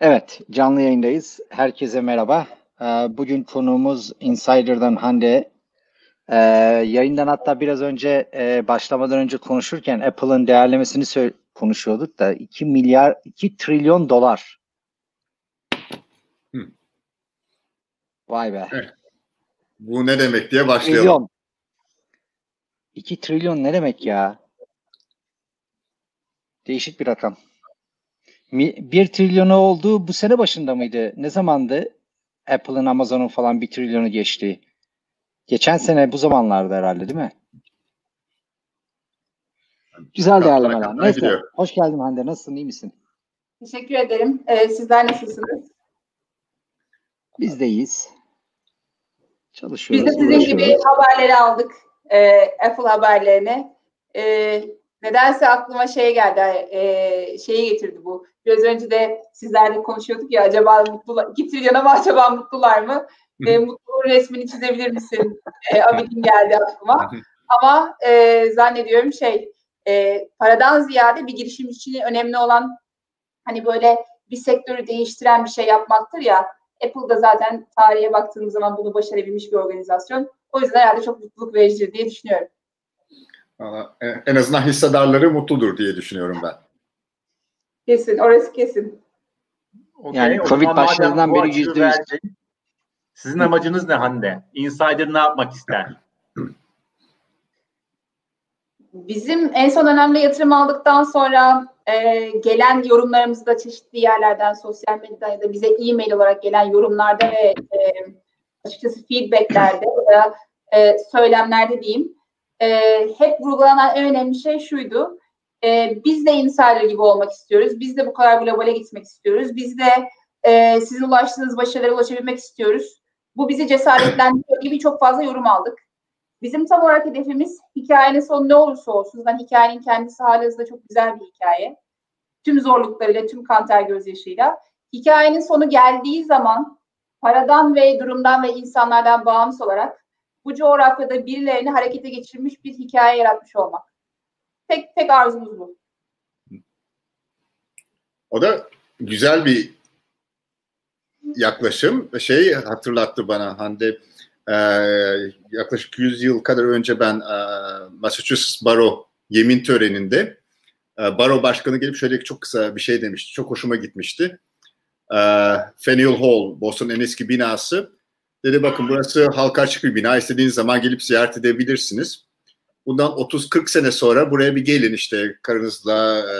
Evet, canlı yayındayız. Herkese merhaba. Ee, bugün konuğumuz Insider'dan Hande. Ee, yayından hatta biraz önce e, başlamadan önce konuşurken Apple'ın değerlemesini konuşuyorduk da 2 milyar, 2 trilyon dolar. Hı. Vay be. Evet. Bu ne demek diye başlayalım. Trilyon. 2 trilyon ne demek ya? Değişik bir rakam. Bir trilyonu oldu bu sene başında mıydı? Ne zamandı? Apple'ın, Amazon'un falan bir trilyonu geçti. Geçen sene bu zamanlarda herhalde değil mi? Güzel değerlemeler. Neyse. Hoş geldin Hande. Nasılsın? İyi misin? Teşekkür ederim. Ee, sizler nasılsınız? Biz de iyiyiz. Çalışıyoruz. Biz de sizin gibi haberleri aldık. E, Apple haberlerini. E, nedense aklıma şey geldi. E, şeyi getirdi bu. Biraz önce de sizlerle konuşuyorduk ya acaba mutlular, iki trilyona mı acaba mutlular mı? E, mutluluğun resmini çizebilir misin? E, Abidin geldi aklıma. Ama e, zannediyorum şey e, paradan ziyade bir girişim için önemli olan hani böyle bir sektörü değiştiren bir şey yapmaktır ya. Apple da zaten tarihe baktığımız zaman bunu başarabilmiş bir organizasyon. O yüzden herhalde çok mutluluk vericidir diye düşünüyorum. En azından hissedarları mutludur diye düşünüyorum ben. Kesin, orası kesin. Okay, yani Covid başladığından beri yüzde yüz. Sizin amacınız ne Hande? Insider ne yapmak ister? Bizim en son önemli yatırım aldıktan sonra e, gelen yorumlarımızı da çeşitli yerlerden, sosyal medyada ya da bize e-mail olarak gelen yorumlarda ve e, açıkçası feedbacklerde ya e, söylemlerde diyeyim e, hep vurgulanan en önemli şey şuydu. E, biz de insider gibi olmak istiyoruz. Biz de bu kadar globale gitmek istiyoruz. Biz de e, sizin ulaştığınız başarılara ulaşabilmek istiyoruz. Bu bizi cesaretlendiriyor gibi çok fazla yorum aldık. Bizim tam olarak hedefimiz hikayenin sonu ne olursa olsun. Zaten hikayenin kendisi halihazırda çok güzel bir hikaye. Tüm zorluklarıyla, tüm kanter gözyaşıyla. Hikayenin sonu geldiği zaman paradan ve durumdan ve insanlardan bağımsız olarak bu coğrafyada birilerini harekete geçirmiş bir hikaye yaratmış olmak. Tek tek arzumuz bu. O da güzel bir yaklaşım. Şey hatırlattı bana Hande e, yaklaşık 100 yıl kadar önce ben e, Massachusetts Baro yemin töreninde e, Baro başkanı gelip şöyle çok kısa bir şey demişti. Çok hoşuma gitmişti. E, Faneuil Hall, Boston'un en eski binası. Dedi bakın burası halka açık bir bina. İstediğiniz zaman gelip ziyaret edebilirsiniz. Bundan 30-40 sene sonra buraya bir gelin işte karınızla, e,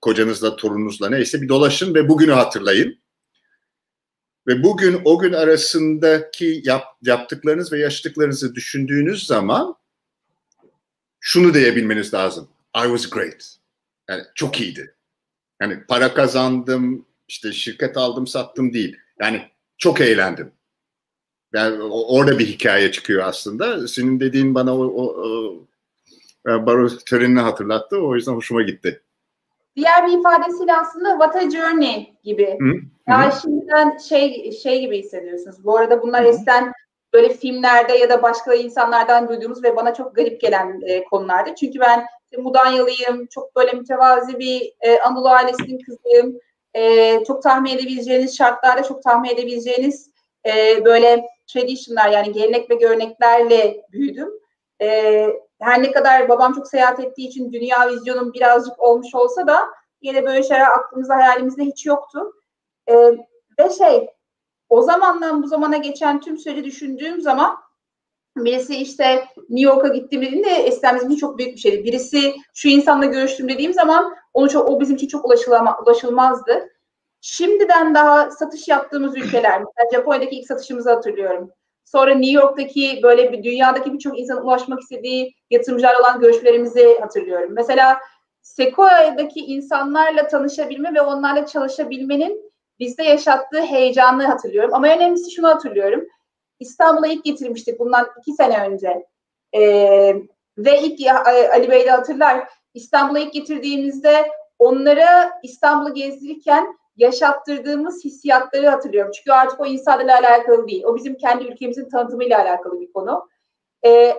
kocanızla, torununuzla neyse bir dolaşın ve bugünü hatırlayın. Ve bugün o gün arasındaki yap, yaptıklarınız ve yaşadıklarınızı düşündüğünüz zaman şunu diyebilmeniz lazım. I was great. Yani çok iyiydi. Yani para kazandım, işte şirket aldım, sattım değil. Yani çok eğlendim. Yani orada bir hikaye çıkıyor aslında. Senin dediğin bana o, o, o e, baro törenini hatırlattı. O yüzden hoşuma gitti. Diğer bir ifadesiyle aslında what a journey gibi. Hı? Yani şimdiden şey şey gibi hissediyorsunuz. Bu arada bunlar Hı. eskiden böyle filmlerde ya da başka insanlardan duyduğumuz ve bana çok garip gelen e, konulardı. Çünkü ben Mudanyalıyım, çok böyle mütevazi bir e, Anadolu ailesinin kızıyım. E, çok tahmin edebileceğiniz şartlarda çok tahmin edebileceğiniz e, böyle traditionlar yani gelenek ve göreneklerle büyüdüm. E, her ne kadar babam çok seyahat ettiği için dünya vizyonum birazcık olmuş olsa da yine böyle şeyler aklımızda hayalimizde hiç yoktu. E, ve şey o zamandan bu zamana geçen tüm süreci düşündüğüm zaman birisi işte New York'a gittim dediğimde eskiden bizim için çok büyük bir şeydi. Birisi şu insanla görüştüm dediğim zaman onu çok, o bizim için çok ulaşılama, ulaşılmazdı. Şimdiden daha satış yaptığımız ülkeler, mesela Japonya'daki ilk satışımızı hatırlıyorum. Sonra New York'taki böyle bir dünyadaki birçok insanın ulaşmak istediği yatırımcılar olan görüşlerimizi hatırlıyorum. Mesela Sequoia'daki insanlarla tanışabilme ve onlarla çalışabilmenin bizde yaşattığı heyecanı hatırlıyorum. Ama önemlisi şunu hatırlıyorum. İstanbul'a ilk getirmiştik bundan iki sene önce. Ee, ve ilk Ali Bey de hatırlar. İstanbul'a ilk getirdiğimizde onlara İstanbul'u gezdirirken yaşattırdığımız hissiyatları hatırlıyorum. Çünkü artık o insanlarla alakalı değil. O bizim kendi ülkemizin tanıtımıyla alakalı bir konu. Ee,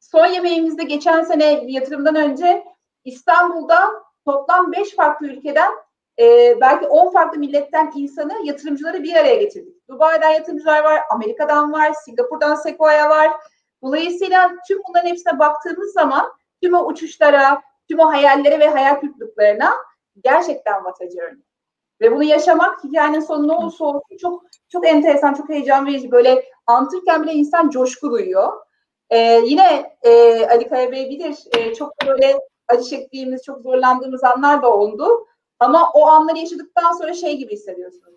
son yemeğimizde geçen sene yatırımdan önce İstanbul'da toplam beş farklı ülkeden e, belki 10 farklı milletten insanı, yatırımcıları bir araya getirdik. Dubai'den yatırımcılar var, Amerika'dan var, Singapur'dan Sequoia var. Dolayısıyla tüm bunların hepsine baktığımız zaman tüm o uçuşlara, tüm o hayallere ve hayal kırıklıklarına gerçekten vatacı örnek. Ve bunu yaşamak hikayenin sonu ne olursa olsun çok çok enteresan, çok heyecan verici. Böyle anlatırken bile insan coşku duyuyor. Ee, yine e, Ali Kaya Bey bilir, e, çok böyle acı çektiğimiz, çok zorlandığımız anlar da oldu. Ama o anları yaşadıktan sonra şey gibi hissediyorsunuz.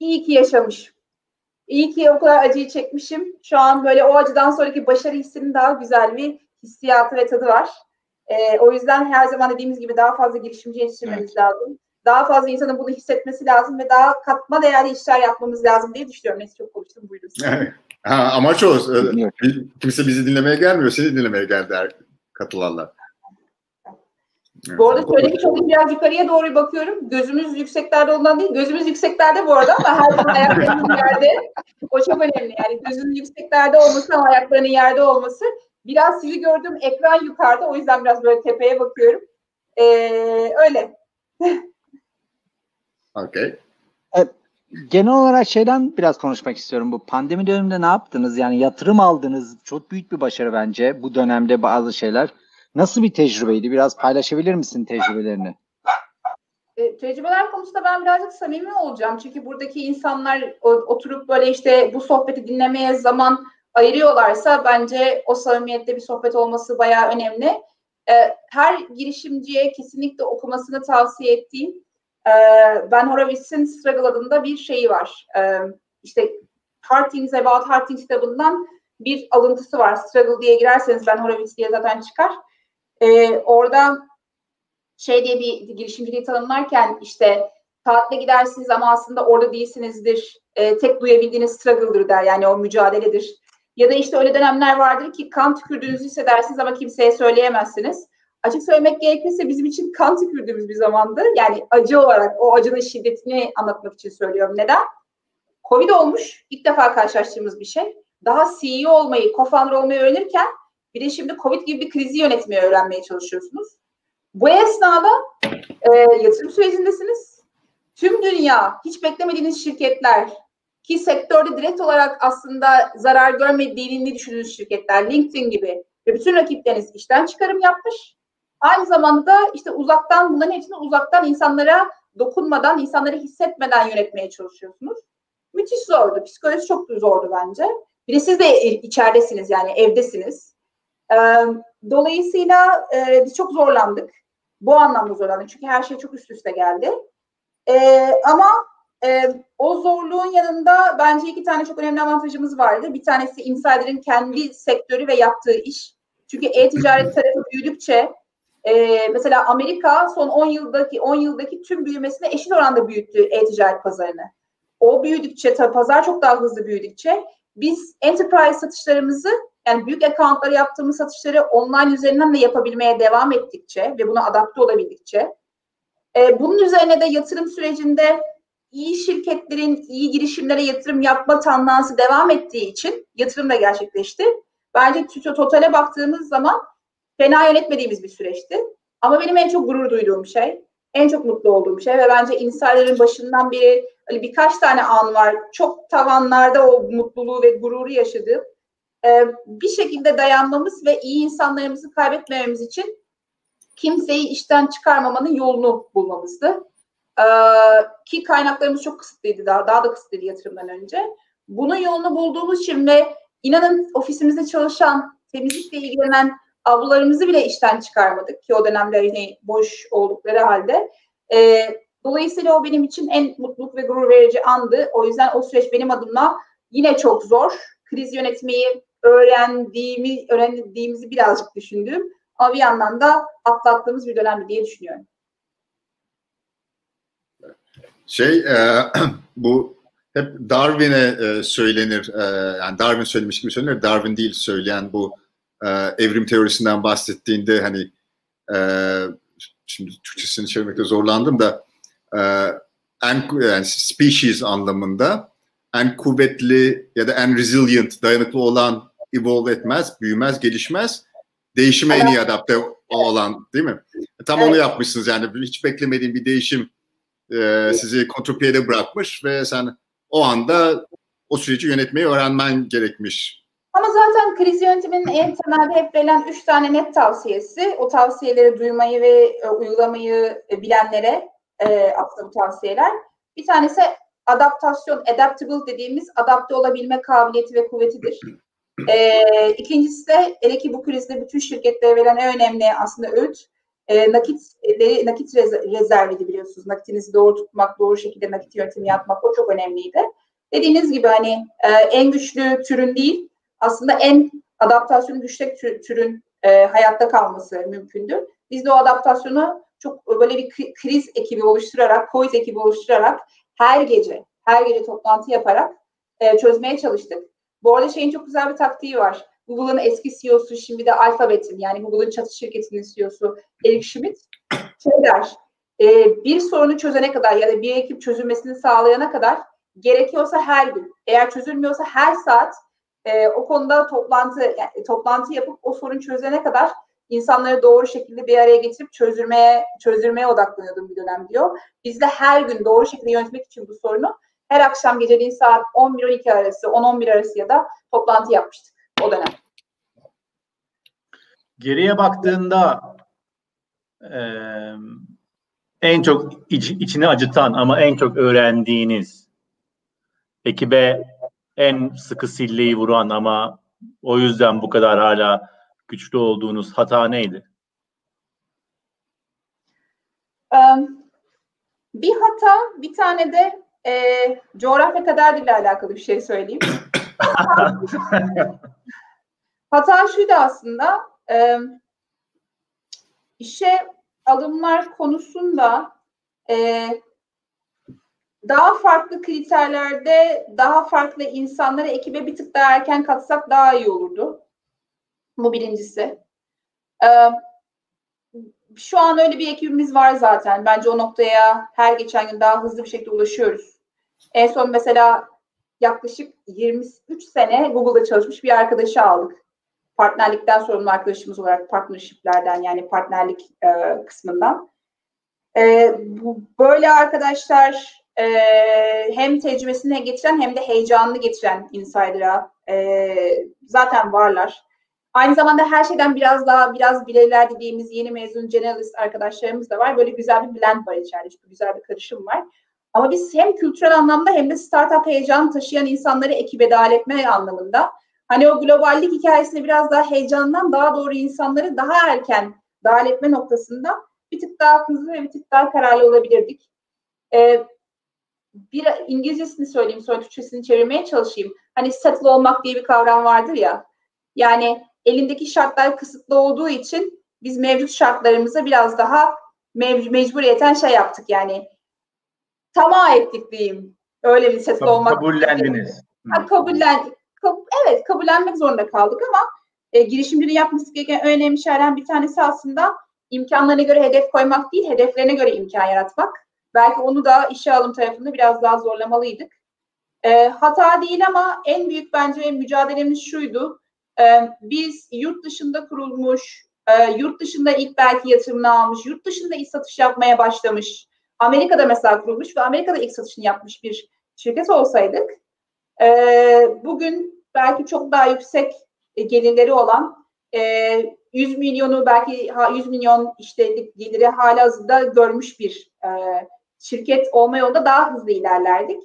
İyi ki yaşamışım. İyi ki o kadar acıyı çekmişim. Şu an böyle o acıdan sonraki başarı hissinin daha güzel bir hissiyatı ve tadı var. Ee, o yüzden her zaman dediğimiz gibi daha fazla girişimci yetiştirmemiz evet. lazım. Daha fazla insanın bunu hissetmesi lazım ve daha katma değerli işler yapmamız lazım diye düşünüyorum. Neyse çok konuştum buyurun. ha, amaç o. Kimse bizi dinlemeye gelmiyor. Seni dinlemeye geldi katılanlar. Bu arada söylemiş olayım biraz yukarıya doğru bakıyorum. Gözümüz yükseklerde ondan değil. Gözümüz yükseklerde bu arada ama her zaman ayaklarının yerde. O çok önemli. Yani gözünün yükseklerde olması ama ayaklarının yerde olması. Biraz sizi gördüm ekran yukarıda. O yüzden biraz böyle tepeye bakıyorum. Ee, öyle. okay. Evet, genel olarak şeyden biraz konuşmak istiyorum. Bu pandemi döneminde ne yaptınız? Yani yatırım aldınız. Çok büyük bir başarı bence bu dönemde bazı şeyler. Nasıl bir tecrübeydi? Biraz paylaşabilir misin tecrübelerini? E, tecrübeler konusunda ben birazcık samimi olacağım. Çünkü buradaki insanlar oturup böyle işte bu sohbeti dinlemeye zaman ayırıyorlarsa bence o samimiyette bir sohbet olması bayağı önemli. E, her girişimciye kesinlikle okumasını tavsiye ettiğim e, Ben Horowitz'in Struggle adında bir şeyi var. E, işte Hard Things About Hard Things kitabından bir alıntısı var. Struggle diye girerseniz Ben Horowitz diye zaten çıkar. E, orada şey diye bir girişimciliği tanımlarken işte tatile gidersiniz ama aslında orada değilsinizdir. Tek duyabildiğiniz struggle'dır der. Yani o mücadeledir. Ya da işte öyle dönemler vardır ki kan tükürdüğünüzü hissedersiniz ama kimseye söyleyemezsiniz. Açık söylemek gerekirse bizim için kan tükürdüğümüz bir zamandı. Yani acı olarak o acının şiddetini anlatmak için söylüyorum. Neden? Covid olmuş. ilk defa karşılaştığımız bir şey. Daha CEO olmayı, co-founder olmayı öğrenirken bir de şimdi Covid gibi bir krizi yönetmeyi öğrenmeye çalışıyorsunuz. Bu esnada e, yatırım sürecindesiniz. Tüm dünya, hiç beklemediğiniz şirketler ki sektörde direkt olarak aslında zarar görmediğini düşündüğünüz şirketler, LinkedIn gibi ve bütün rakipleriniz işten çıkarım yapmış. Aynı zamanda da işte uzaktan bunların hepsini uzaktan insanlara dokunmadan, insanları hissetmeden yönetmeye çalışıyorsunuz. Müthiş zordu. Psikoloji çok zordu bence. Bir de siz de içeridesiniz yani evdesiniz. Dolayısıyla e, biz çok zorlandık. Bu anlamda zorlandık. Çünkü her şey çok üst üste geldi. Ama e, o zorluğun yanında bence iki tane çok önemli avantajımız vardı. Bir tanesi Insider'ın kendi sektörü ve yaptığı iş. Çünkü e-ticaret tarafı büyüdükçe e, mesela Amerika son 10 yıldaki 10 yıldaki tüm büyümesine eşit oranda büyüttü e-ticaret pazarını. O büyüdükçe, pazar çok daha hızlı büyüdükçe biz enterprise satışlarımızı yani büyük accountlara yaptığımız satışları online üzerinden de yapabilmeye devam ettikçe ve buna adapte olabildikçe e, bunun üzerine de yatırım sürecinde iyi şirketlerin iyi girişimlere yatırım yapma tandansı devam ettiği için yatırım da gerçekleşti. Bence totale baktığımız zaman fena yönetmediğimiz bir süreçti. Ama benim en çok gurur duyduğum şey, en çok mutlu olduğum şey ve bence insider'ın başından beri hani birkaç tane an var. Çok tavanlarda o mutluluğu ve gururu yaşadığım e, bir şekilde dayanmamız ve iyi insanlarımızı kaybetmememiz için kimseyi işten çıkarmamanın yolunu bulmamızdı. E, ki kaynaklarımız çok kısıtlıydı daha, daha da kısıtlıydı yatırımdan önce. Bunun yolunu bulduğumuz için ve inanın ofisimizde çalışan, temizlikle ilgilenen ablalarımızı bile işten çıkarmadık ki o dönemde yine boş oldukları halde. E, dolayısıyla o benim için en mutluluk ve gurur verici andı. O yüzden o süreç benim adımla yine çok zor. Kriz yönetmeyi öğrendiğimi, öğrendiğimizi birazcık düşündüm. Ama bir yandan da atlattığımız bir dönemdi diye düşünüyorum. Şey, e, bu hep Darwin'e e, söylenir, e, yani Darwin söylemiş gibi söylenir, Darwin değil söyleyen bu e, evrim teorisinden bahsettiğinde hani e, şimdi Türkçesini çevirmekte zorlandım da e, en yani species anlamında en kuvvetli ya da en resilient, dayanıklı olan evolve etmez, büyümez, gelişmez. Değişime en iyi adapte olan değil mi? Tam evet. onu yapmışsınız yani hiç beklemediğim bir değişim e, sizi kontrpiyede bırakmış ve sen o anda o süreci yönetmeyi öğrenmen gerekmiş. Ama zaten kriz yönetiminin en temelde hep verilen üç tane net tavsiyesi. O tavsiyeleri duymayı ve e, uygulamayı e, bilenlere e, aslında bu tavsiyeler. Bir tanesi adaptasyon, adaptable dediğimiz adapte olabilme kabiliyeti ve kuvvetidir. E, ikincisi de hele ki bu krizde bütün şirketlere verilen en önemli aslında öğüt e, nakit nakit rezerviydi biliyorsunuz. Nakitinizi doğru tutmak, doğru şekilde nakit yönetimi yapmak o çok önemliydi. Dediğiniz gibi hani e, en güçlü türün değil, aslında en adaptasyonu güçlü türün e, hayatta kalması mümkündür. Biz de o adaptasyonu çok böyle bir kriz ekibi oluşturarak, COVID ekibi oluşturarak her gece, her gece toplantı yaparak e, çözmeye çalıştık. Bu arada şeyin çok güzel bir taktiği var. Google'ın eski CEO'su şimdi de Alphabet'in yani Google'ın çatı şirketinin CEO'su Eric Schmidt şey der, e, bir sorunu çözene kadar ya da bir ekip çözülmesini sağlayana kadar gerekiyorsa her gün, eğer çözülmüyorsa her saat e, o konuda toplantı yani, toplantı yapıp o sorun çözene kadar insanları doğru şekilde bir araya getirip çözülmeye çözülmeye odaklanıyordum bir dönem diyor. Biz de her gün doğru şekilde yönetmek için bu sorunu her akşam geceliğin saat 11-12 arası, 10-11 arası ya da toplantı yapmıştık o dönem. Geriye baktığında e, en çok iç, içini acıtan ama en çok öğrendiğiniz ekibe en sıkı silleyi vuran ama o yüzden bu kadar hala güçlü olduğunuz hata neydi? Bir hata, bir tane de e, coğrafya kadar ile alakalı bir şey söyleyeyim. hata şuydu aslında, e, işe alımlar konusunda e, daha farklı kriterlerde daha farklı insanları ekibe bir tık daha erken katsak daha iyi olurdu. Bu birincisi. Ee, şu an öyle bir ekibimiz var zaten. Bence o noktaya her geçen gün daha hızlı bir şekilde ulaşıyoruz. En son mesela yaklaşık 23 sene Google'da çalışmış bir arkadaşı aldık. Partnerlikten sorumlu arkadaşımız olarak partnershiplerden yani partnerlik e, kısmından. E, bu, böyle arkadaşlar e, hem tecrübesini getiren hem de heyecanını getiren insider'a e, zaten varlar. Aynı zamanda her şeyden biraz daha biraz bilirler dediğimiz yeni mezun generalist arkadaşlarımız da var. Böyle güzel bir blend var içeride. İşte güzel bir karışım var. Ama biz hem kültürel anlamda hem de startup heyecanı taşıyan insanları ekibe dahil etme anlamında hani o globallik hikayesinde biraz daha heyecandan daha doğru insanları daha erken dahil etme noktasında bir tık daha hızlı ve bir tık daha kararlı olabilirdik. Ee, bir İngilizcesini söyleyeyim sonra Türkçesini çevirmeye çalışayım. Hani settle olmak diye bir kavram vardır ya. Yani elindeki şartlar kısıtlı olduğu için biz mevcut şartlarımıza biraz daha mev- mecburiyeten şey yaptık yani. Tamam ettik diyeyim. Öyle bir settle olmak. Kabullendiniz. Ha, kabullen, kab evet kabullenmek zorunda kaldık ama e, girişimcinin yapması gereken önemli şeylerden bir tanesi aslında imkanlarına göre hedef koymak değil, hedeflerine göre imkan yaratmak. Belki onu da işe alım tarafında biraz daha zorlamalıydık. E, hata değil ama en büyük bence mücadelemiz şuydu. E, biz yurt dışında kurulmuş, e, yurt dışında ilk belki yatırımını almış, yurt dışında ilk satış yapmaya başlamış, Amerika'da mesela kurulmuş ve Amerika'da ilk satışını yapmış bir şirket olsaydık, e, bugün belki çok daha yüksek gelirleri olan e, 100 milyonu belki 100 milyon işte geliri hala hazırda görmüş bir e, şirket olma yolunda daha hızlı ilerlerdik.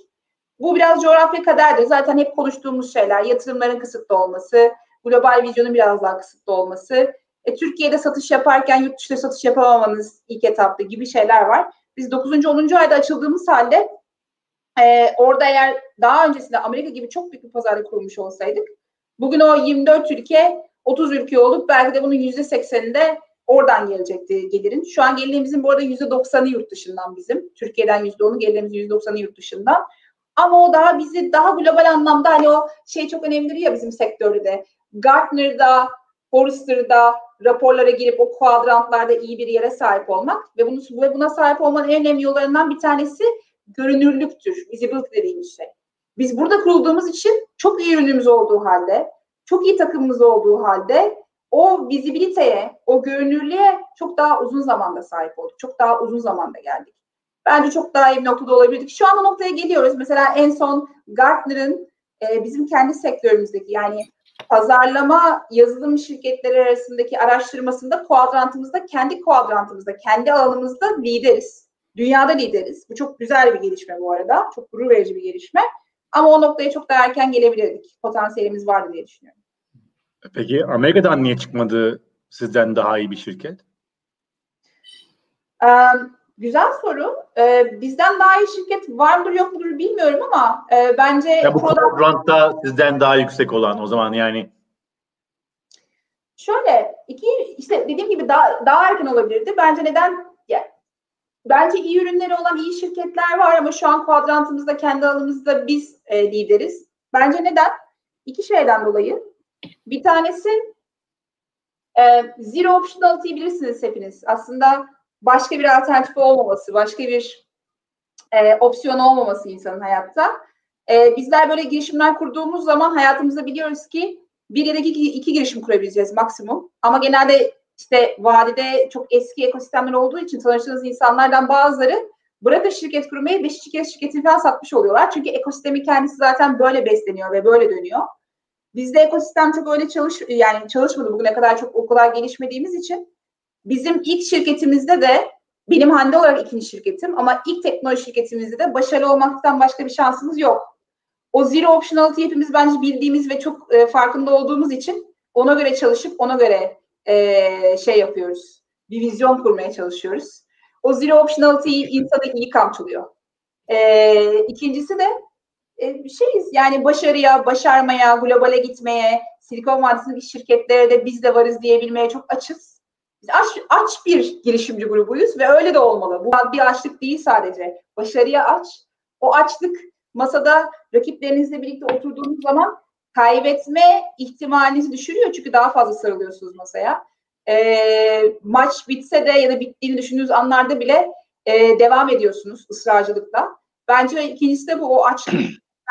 Bu biraz coğrafya kaderdir. Zaten hep konuştuğumuz şeyler. Yatırımların kısıtlı olması, global vizyonun biraz daha kısıtlı olması, e, Türkiye'de satış yaparken yurt dışında satış yapamamanız ilk etapta gibi şeyler var. Biz 9. 10. ayda açıldığımız halde e, orada eğer daha öncesinde Amerika gibi çok büyük bir pazarda kurmuş olsaydık bugün o 24 ülke 30 ülke olup belki de bunun %80'inde Oradan gelecekti gelirin. Şu an gelirimizin bu arada %90'ı yurt dışından bizim. Türkiye'den %10'u gelirimizin %90'ı yurt dışından. Ama o daha bizi daha global anlamda hani o şey çok önemlidir ya bizim sektörde de. Gartner'da, Forrester'da raporlara girip o kuadrantlarda iyi bir yere sahip olmak ve bunu ve buna sahip olmanın en önemli yollarından bir tanesi görünürlüktür. Visibility dediğimiz şey. Biz burada kurulduğumuz için çok iyi ürünümüz olduğu halde, çok iyi takımımız olduğu halde o vizibiliteye, o görünürlüğe çok daha uzun zamanda sahip olduk. Çok daha uzun zamanda geldik. bence çok daha iyi bir noktada olabilirdik. Şu an o noktaya geliyoruz. Mesela en son Gartner'ın e, bizim kendi sektörümüzdeki yani pazarlama yazılım şirketleri arasındaki araştırmasında kuadrantımızda kendi kuadrantımızda kendi alanımızda lideriz. Dünyada lideriz. Bu çok güzel bir gelişme bu arada. Çok gurur verici bir gelişme. Ama o noktaya çok daha erken gelebilirdik. Potansiyelimiz vardı diye düşünüyorum. Peki Amerika'dan niye çıkmadı sizden daha iyi bir şirket? Ee, güzel soru. Ee, bizden daha iyi şirket var mıdır yok mudur bilmiyorum ama e, bence... Ya bu product... sizden daha yüksek olan o zaman yani Şöyle iki işte dediğim gibi daha daha erken olabilirdi. Bence neden bence iyi ürünleri olan iyi şirketler var ama şu an kuadrantımızda kendi alanımızda biz e, lideriz. Bence neden? İki şeyden dolayı. Bir tanesi e, zero optionality'yi bilirsiniz hepiniz. Aslında başka bir alternatif olmaması, başka bir e, opsiyon olmaması insanın hayatta. E, bizler böyle girişimler kurduğumuz zaman hayatımızda biliyoruz ki bir ya da iki, iki girişim kurabileceğiz maksimum. Ama genelde işte vadide çok eski ekosistemler olduğu için tanıştığınız insanlardan bazıları bırakın şirket kurmayı beş şirket şirketini falan satmış oluyorlar. Çünkü ekosistemin kendisi zaten böyle besleniyor ve böyle dönüyor. Bizde ekosistem çok öyle çalış yani çalışmadı bugüne kadar çok o kadar gelişmediğimiz için bizim ilk şirketimizde de benim Hande olarak ikinci şirketim ama ilk teknoloji şirketimizde de başarılı olmaktan başka bir şansımız yok. O zero optionality hepimiz bence bildiğimiz ve çok e, farkında olduğumuz için ona göre çalışıp ona göre e, şey yapıyoruz. Bir vizyon kurmaya çalışıyoruz. O zero optionality insanı iyi kamçılıyor. E, ikincisi de şeyiz yani başarıya, başarmaya, globale gitmeye, Silikon Vadisi'ndeki şirketlere de biz de varız diyebilmeye çok açız. Biz aç, aç bir girişimci grubuyuz ve öyle de olmalı. Bu bir açlık değil sadece. Başarıya aç. O açlık masada rakiplerinizle birlikte oturduğunuz zaman kaybetme ihtimalinizi düşürüyor. Çünkü daha fazla sarılıyorsunuz masaya. E, maç bitse de ya da bittiğini düşündüğünüz anlarda bile e, devam ediyorsunuz ısrarcılıkla. Bence ikincisi de bu o açlık.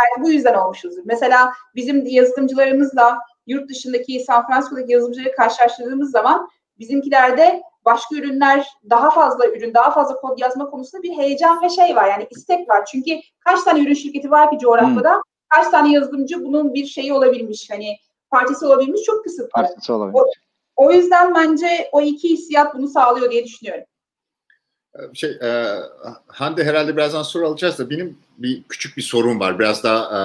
Yani bu yüzden olmuşuzdur. Mesela bizim yazılımcılarımızla yurt dışındaki San Francisco'daki yazılımcıları karşılaştırdığımız zaman bizimkilerde başka ürünler daha fazla ürün, daha fazla kod yazma konusunda bir heyecan ve şey var. Yani istek var. Çünkü kaç tane ürün şirketi var ki coğrafyada? Hmm. Kaç tane yazılımcı bunun bir şeyi olabilmiş. Hani partisi olabilmiş çok kısıtlı. Partisi olabilmiş. O, o yüzden bence o iki hissiyat bunu sağlıyor diye düşünüyorum. Şey, e, Hande herhalde birazdan soru alacağız da benim bir küçük bir sorun var. Biraz daha e,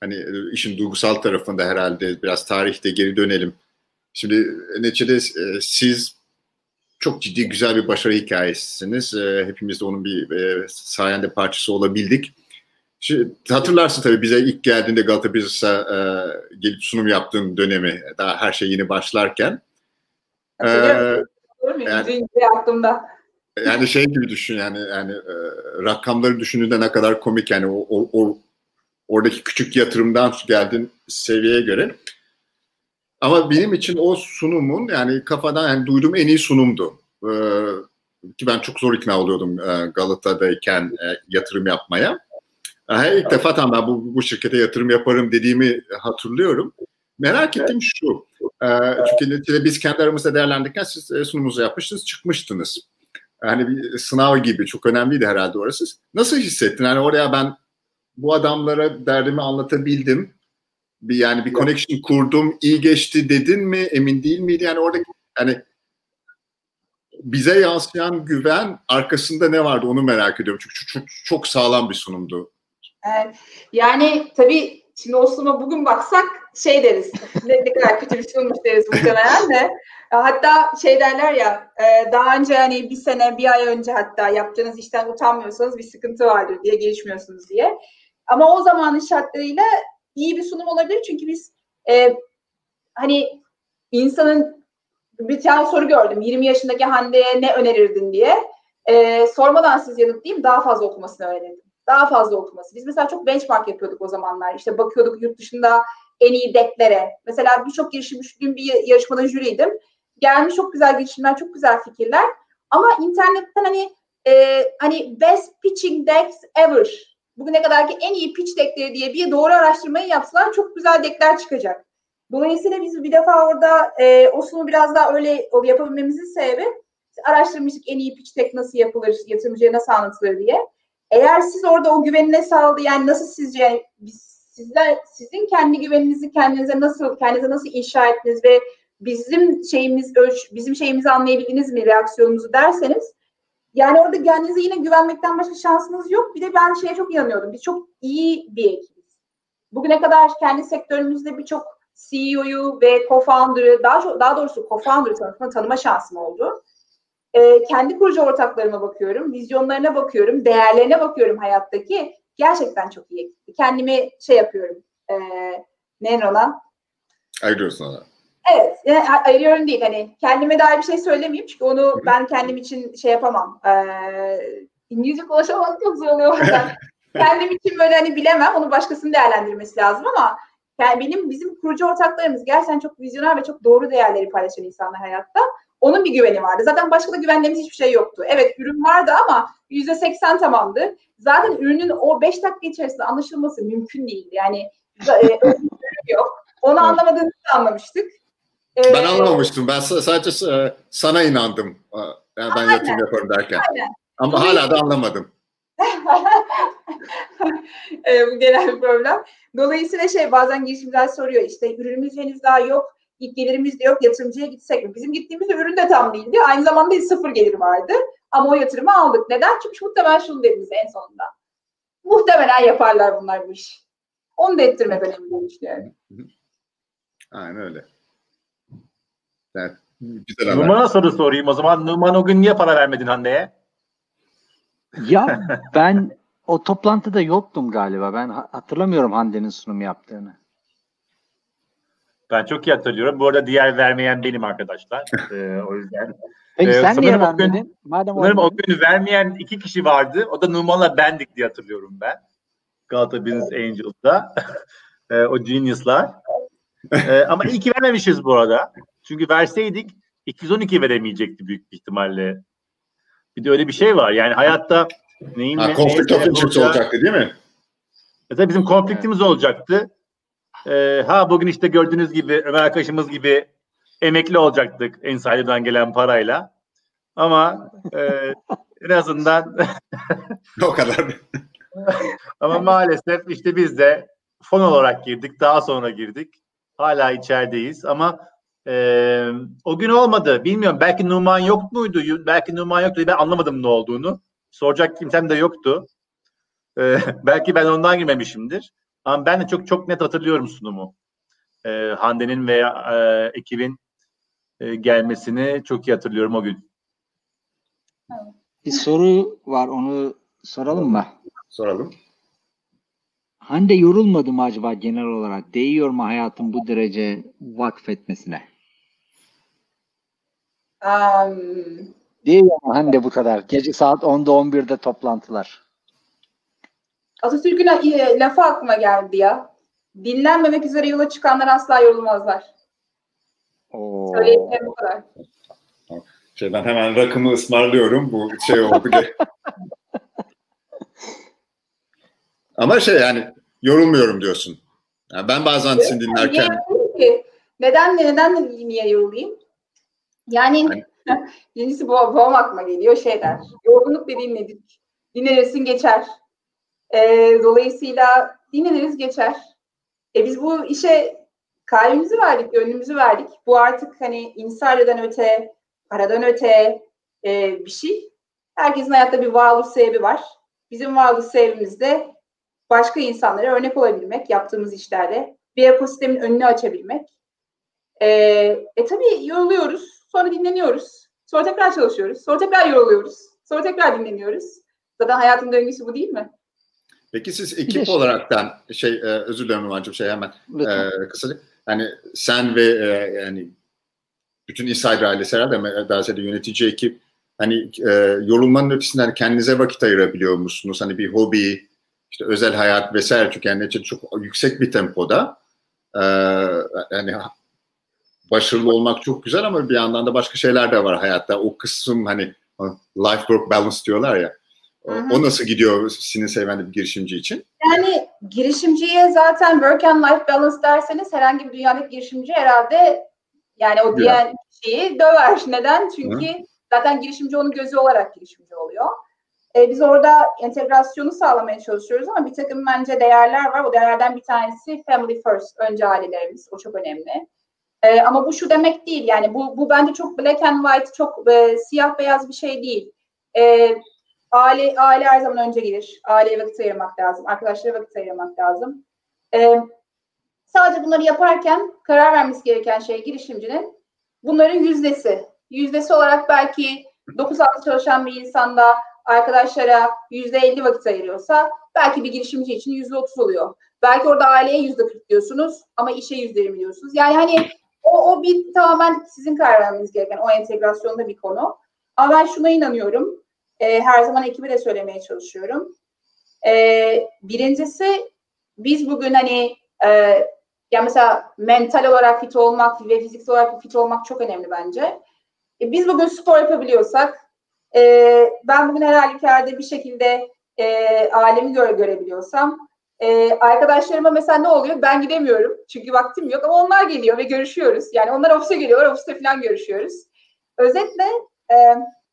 hani işin duygusal tarafında herhalde biraz tarihte geri dönelim. Şimdi neticede e, siz çok ciddi güzel bir başarı hikayesisiniz. E, hepimiz de onun bir e, sayende parçası olabildik. Şimdi, hatırlarsın tabii bize ilk geldiğinde Galata Business'a e, gelip sunum yaptığın dönemi daha her şey yeni başlarken. Hatırlıyorum. Ee, yani, aklımda. Yani şey gibi düşün yani yani e, rakamları düşündüğünde ne kadar komik yani o, o, o oradaki küçük yatırımdan geldin seviyeye göre. Ama benim için o sunumun yani kafadan yani duyduğum en iyi sunumdu. Ee, ki ben çok zor ikna oluyordum e, Galata'dayken e, yatırım yapmaya. E, ilk defa tamam ben bu, bu şirkete yatırım yaparım dediğimi hatırlıyorum. Merak ettim şu. E, çünkü biz kendi aramızda değerlendirirken siz e, sunumunuzu yapmıştınız, çıkmıştınız. Yani bir sınav gibi çok önemliydi herhalde orası. Nasıl hissettin? Yani oraya ben bu adamlara derdimi anlatabildim bir yani bir connection kurdum, iyi geçti dedin mi? Emin değil miydi? Yani orada yani bize yansıyan güven arkasında ne vardı onu merak ediyorum. Çünkü çok, çok sağlam bir sunumdu. Evet. Yani tabii şimdi o sunuma bugün baksak şey deriz. ne, ne kadar kötü bir sunummuş deriz muhtemelen de. Hatta şey derler ya e, daha önce hani bir sene bir ay önce hatta yaptığınız işten utanmıyorsanız bir sıkıntı vardır diye gelişmiyorsunuz diye. Ama o zamanın şartlarıyla iyi bir sunum olabilir. Çünkü biz e, hani insanın bir tane soru gördüm. 20 yaşındaki Hande'ye ne önerirdin diye. E, sormadan siz yanıtlayayım daha fazla okumasını öğrendim. Daha fazla okuması. Biz mesela çok benchmark yapıyorduk o zamanlar. İşte bakıyorduk yurt dışında en iyi deklere. Mesela birçok girişim düşündüğüm bir yarışmada jüriydim. Gelmiş çok güzel girişimler, çok güzel fikirler. Ama internetten hani e, hani best pitching decks ever bugüne kadarki en iyi pitch deckleri diye bir doğru araştırmayı yapsalar çok güzel deckler çıkacak. Dolayısıyla biz bir defa orada e, o sunumu biraz daha öyle yapabilmemizin sebebi araştırmıştık en iyi pitch deck nasıl yapılır, yatırımcıya nasıl anlatılır diye. Eğer siz orada o güveni ne sağladı yani nasıl sizce biz, sizler sizin kendi güveninizi kendinize nasıl kendinize nasıl inşa ettiniz ve bizim şeyimiz ölç bizim şeyimizi anlayabildiniz mi reaksiyonumuzu derseniz yani orada kendinize yine güvenmekten başka şansınız yok. Bir de ben şeye çok inanıyordum. Biz çok iyi bir ekibiz. Bugüne kadar kendi sektörümüzde birçok CEO'yu ve co-founder'ı daha çok daha doğrusu co-founder'ı tanıma, tanıma şansım oldu. Ee, kendi kurucu ortaklarıma bakıyorum, vizyonlarına bakıyorum, değerlerine bakıyorum hayattaki. Gerçekten çok iyi. Kendimi şey yapıyorum. E, ne ona? Ayırıyorsun ona. Evet, yani ayırıyorum değil. Hani kendime dair bir şey söylemeyeyim çünkü onu ben kendim için şey yapamam. Ee, İngilizce konuşamak çok zor oluyor bazen. kendim için böyle hani bilemem. Onu başkasının değerlendirmesi lazım ama yani benim bizim kurucu ortaklarımız gerçekten çok vizyoner ve çok doğru değerleri paylaşan insanlar hayatta. Onun bir güveni vardı. Zaten başka da güvendiğimiz hiçbir şey yoktu. Evet ürün vardı ama yüzde seksen tamamdı. Zaten ürünün o beş dakika içerisinde anlaşılması mümkün değildi. Yani e, ürün yok. Onu anlamadığımızı anlamıştık. Ee, ben anlamamıştım. Ben sadece e, sana inandım. Yani ben aynen, yatırım yaparım derken. Aynen. Ama hala da anlamadım. e, bu genel bir problem. Dolayısıyla şey bazen girişimciler soruyor işte ürünümüz henüz daha yok, ilk gelirimiz de yok, yatırımcıya gitsek mi? Bizim gittiğimizde ürün de tam değildi. Aynı zamanda sıfır gelir vardı. Ama o yatırımı aldık. Neden? Çünkü muhtemelen şunu dediniz en sonunda. Muhtemelen yaparlar bunlar bu iş. Onu da ettirmek önemli düşünüyorum. Aynen öyle. Evet. Güzel Numan'a soru sorayım o zaman. Numan o gün niye para vermedin Hande'ye? Ya ben o toplantıda yoktum galiba. Ben hatırlamıyorum Hande'nin sunum yaptığını. Ben çok iyi hatırlıyorum. Bu arada diğer vermeyen benim arkadaşlar. ee, o yüzden. Peki ee, sen niye vermedin? Gün, Madem sanırım o gün vermeyen iki kişi vardı. O da Numan'la bendik diye hatırlıyorum ben. Galata Business Angels'da. ee, o genius'lar. ee, ama iyi ki vermemişiz bu arada. Çünkü verseydik 212 veremeyecekti büyük bir ihtimalle. Bir de öyle bir şey var. Yani hayatta neyin ha, of interest olacaktı değil mi? Mesela bizim konfliktimiz olacaktı. Ee, ha bugün işte gördüğünüz gibi Ömer arkadaşımız gibi emekli olacaktık Insider'dan gelen parayla. Ama e, en azından o kadar. ama maalesef işte biz de fon olarak girdik. Daha sonra girdik. Hala içerideyiz ama ee, o gün olmadı. Bilmiyorum. Belki Numan yok muydu? Belki Numan yoktu. Ben anlamadım ne olduğunu. Soracak kimsem de yoktu. Ee, belki ben ondan girmemişimdir. Ama ben de çok çok net hatırlıyorum sunumu. Ee, Hande'nin veya e, ekibin e, gelmesini çok iyi hatırlıyorum o gün. Bir soru var. Onu soralım mı? Soralım. Hande yorulmadı mı acaba genel olarak? Değiyor mu hayatın bu derece vakfetmesine? Um, Değiyor mu Hande bu kadar? Gece saat 10'da 11'de toplantılar. Atatürk'ün e, lafı aklıma geldi ya. Dinlenmemek üzere yola çıkanlar asla yorulmazlar. Oo. Söyleyeyim bu kadar. Şey, ben hemen rakımı ısmarlıyorum. Bu şey oldu. Ama şey yani yorulmuyorum diyorsun. Yani ben bazen evet, seni dinlerken... Neden, neden niye yorulayım? Yani birincisi bu, aklıma geliyor şey der. Yorgunluk dediğin nedir? Dinlenirsin geçer. Ee, dolayısıyla dinleniriz geçer. E biz bu işe kalbimizi verdik, gönlümüzü verdik. Bu artık hani insan öte, paradan öte e, bir şey. Herkesin hayatta bir varlık sebebi var. Bizim varlık sebebimiz de başka insanlara örnek olabilmek yaptığımız işlerde, bir ekosistemin önünü açabilmek. Ee, e tabii yoruluyoruz, sonra dinleniyoruz, sonra tekrar çalışıyoruz, sonra tekrar yoruluyoruz, sonra tekrar dinleniyoruz. Zaten hayatın döngüsü bu değil mi? Peki siz ekip şey. olaraktan şey e, özür dilerim Numan'cığım şey hemen e, kısaca hani sen ve e, yani bütün Insider ailesi herhalde daha ziyade yönetici ekip hani e, yorulmanın ötesinden kendinize vakit ayırabiliyor musunuz? Hani bir hobi, işte özel hayat vesaire tükendiği için çok yüksek bir tempoda e, yani başarılı olmak çok güzel ama bir yandan da başka şeyler de var hayatta. O kısım hani life work balance diyorlar ya. O, o nasıl gidiyor sizin sevmeli bir girişimci için? Yani girişimciye zaten work and life balance derseniz herhangi bir dünyadaki girişimci herhalde yani o diğer şeyi döver. Neden? Çünkü Hı. Zaten girişimci onun gözü olarak girişimci oluyor. E, biz orada entegrasyonu sağlamaya çalışıyoruz ama bir takım bence değerler var. O değerlerden bir tanesi family first, önce ailelerimiz. O çok önemli. E, ama bu şu demek değil. Yani bu, bu bence çok black and white, çok e, siyah beyaz bir şey değil. E, aile, aile her zaman önce gelir. Aileye vakit ayırmak lazım. Arkadaşlara vakit ayırmak lazım. E, sadece bunları yaparken karar vermesi gereken şey girişimcinin bunların yüzdesi. Yüzdesi olarak belki 9 saat çalışan bir insanda arkadaşlara yüzde elli vakit ayırıyorsa belki bir girişimci için yüzde otuz oluyor. Belki orada aileye yüzde kırk diyorsunuz ama işe yüzde yirmi diyorsunuz. Yani hani o, o bir tamamen sizin karar vermeniz gereken o entegrasyonda bir konu. Ama ben şuna inanıyorum. E, her zaman ekibe de söylemeye çalışıyorum. E, birincisi biz bugün hani e, ya mesela mental olarak fit olmak ve fiziksel olarak fit olmak çok önemli bence. E, biz bugün spor yapabiliyorsak e, ben bugün her halükarda bir şekilde e, alemi göre görebiliyorsam e, arkadaşlarıma mesela ne oluyor? Ben gidemiyorum çünkü vaktim yok ama onlar geliyor ve görüşüyoruz. Yani onlar ofise geliyorlar, ofiste falan görüşüyoruz. Özetle e,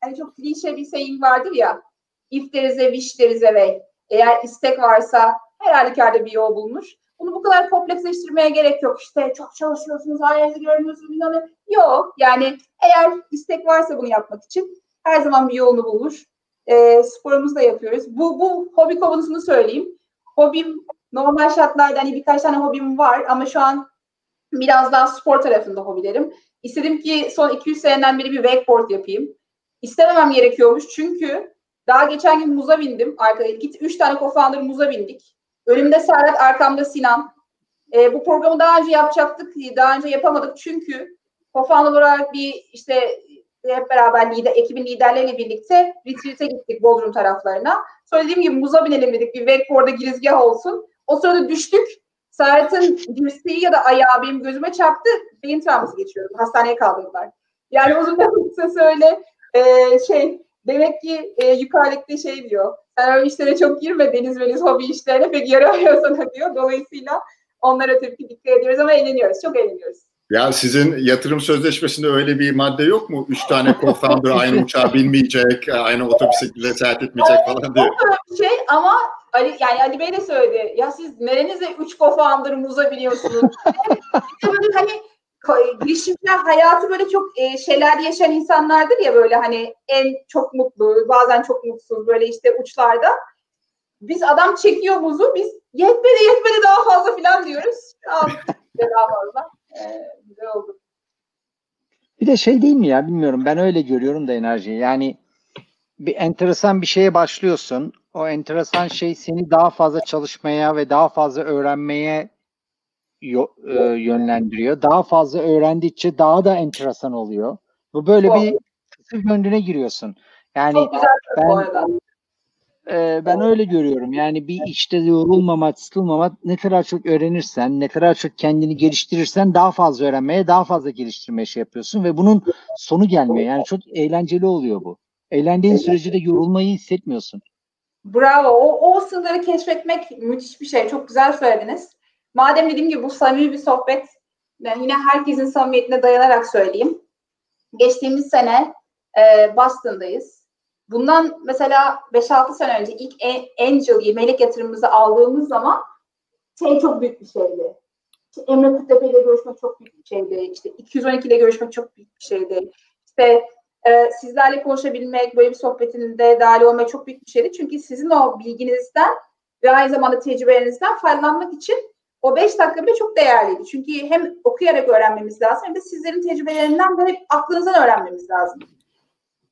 hani çok klişe bir saying vardır ya if there is a wish there is a way. Eğer istek varsa her halükarda bir yol bulmuş. Bunu bu kadar kompleksleştirmeye gerek yok. İşte çok çalışıyorsunuz, hayalinizi görmüyorsunuz. Bilmem Yok. Yani eğer istek varsa bunu yapmak için her zaman bir yolunu bulur. E, sporumuzu da yapıyoruz. Bu, bu hobi konusunu söyleyeyim. Hobim normal şartlarda hani birkaç tane hobim var ama şu an biraz daha spor tarafında hobilerim. İstedim ki son 200 seneden beri bir wakeboard yapayım. İstememem gerekiyormuş çünkü daha geçen gün muza bindim. Arkada git üç tane co-founder muza bindik. Önümde Serhat, arkamda Sinan. E, bu programı daha önce yapacaktık, daha önce yapamadık çünkü co-founder olarak bir işte hep beraber lider, ekibin liderleriyle birlikte retreat'e gittik Bodrum taraflarına. Sonra dediğim gibi muza binelim dedik. Bir wakeboard'a girizgah olsun. O sırada düştük. Serhat'ın dirseği ya da ayağı benim gözüme çarptı. Beyin travması geçiyorum. Hastaneye kaldırdılar. Yani uzun kısa öyle e, şey demek ki e, yukarıdaki şey diyor. Sen öyle işlere çok girme deniz meniz hobi işlerine pek yaramıyor sana diyor. Dolayısıyla onlara tabii ki dikkat ediyoruz ama eğleniyoruz. Çok eğleniyoruz. Ya sizin yatırım sözleşmesinde öyle bir madde yok mu? Üç tane co-founder aynı uçağa binmeyecek, aynı otobüse seyahat etmeyecek falan diye. bir şey ama Ali, yani Ali Bey de söyledi. Ya siz nerenize üç co-founder muza biniyorsunuz? hani girişimciler hayatı böyle çok e, şeyler yaşayan insanlardır ya böyle hani en çok mutlu, bazen çok mutsuz böyle işte uçlarda. Biz adam çekiyor muzu, biz yetmedi yetmedi daha fazla falan diyoruz. Daha fazla. Ee, oldu. Bir de şey değil mi ya bilmiyorum ben öyle görüyorum da enerjiyi. Yani bir enteresan bir şeye başlıyorsun. O enteresan şey seni daha fazla çalışmaya ve daha fazla öğrenmeye yönlendiriyor. Daha fazla öğrendikçe daha da enteresan oluyor. Bu böyle bir kısır gönlüne giriyorsun. Yani Çok güzel ben. E, ben öyle görüyorum. Yani bir işte yorulmama, sıkılmama ne kadar çok öğrenirsen, ne kadar çok kendini geliştirirsen daha fazla öğrenmeye, daha fazla geliştirmeye şey yapıyorsun ve bunun sonu gelmiyor. Yani çok eğlenceli oluyor bu. Eğlendiğin sürece de yorulmayı hissetmiyorsun. Bravo. O, o sınırları keşfetmek müthiş bir şey. Çok güzel söylediniz. Madem dediğim gibi bu samimi bir sohbet, ben yine herkesin samimiyetine dayanarak söyleyeyim. Geçtiğimiz sene e, Boston'dayız Bundan mesela 5-6 sene önce ilk Angel, melek yatırımımızı aldığımız zaman şey çok büyük bir şeydi. İşte Emre Kuttepe ile görüşmek çok büyük bir şeydi. İşte 212 ile görüşmek çok büyük bir şeydi. İşte e, sizlerle konuşabilmek, böyle bir sohbetinde dahil olmak çok büyük bir şeydi. Çünkü sizin o bilginizden ve aynı zamanda tecrübelerinizden faydalanmak için o 5 dakika bile çok değerliydi. Çünkü hem okuyarak öğrenmemiz lazım hem de sizlerin tecrübelerinden böyle aklınızdan öğrenmemiz lazım.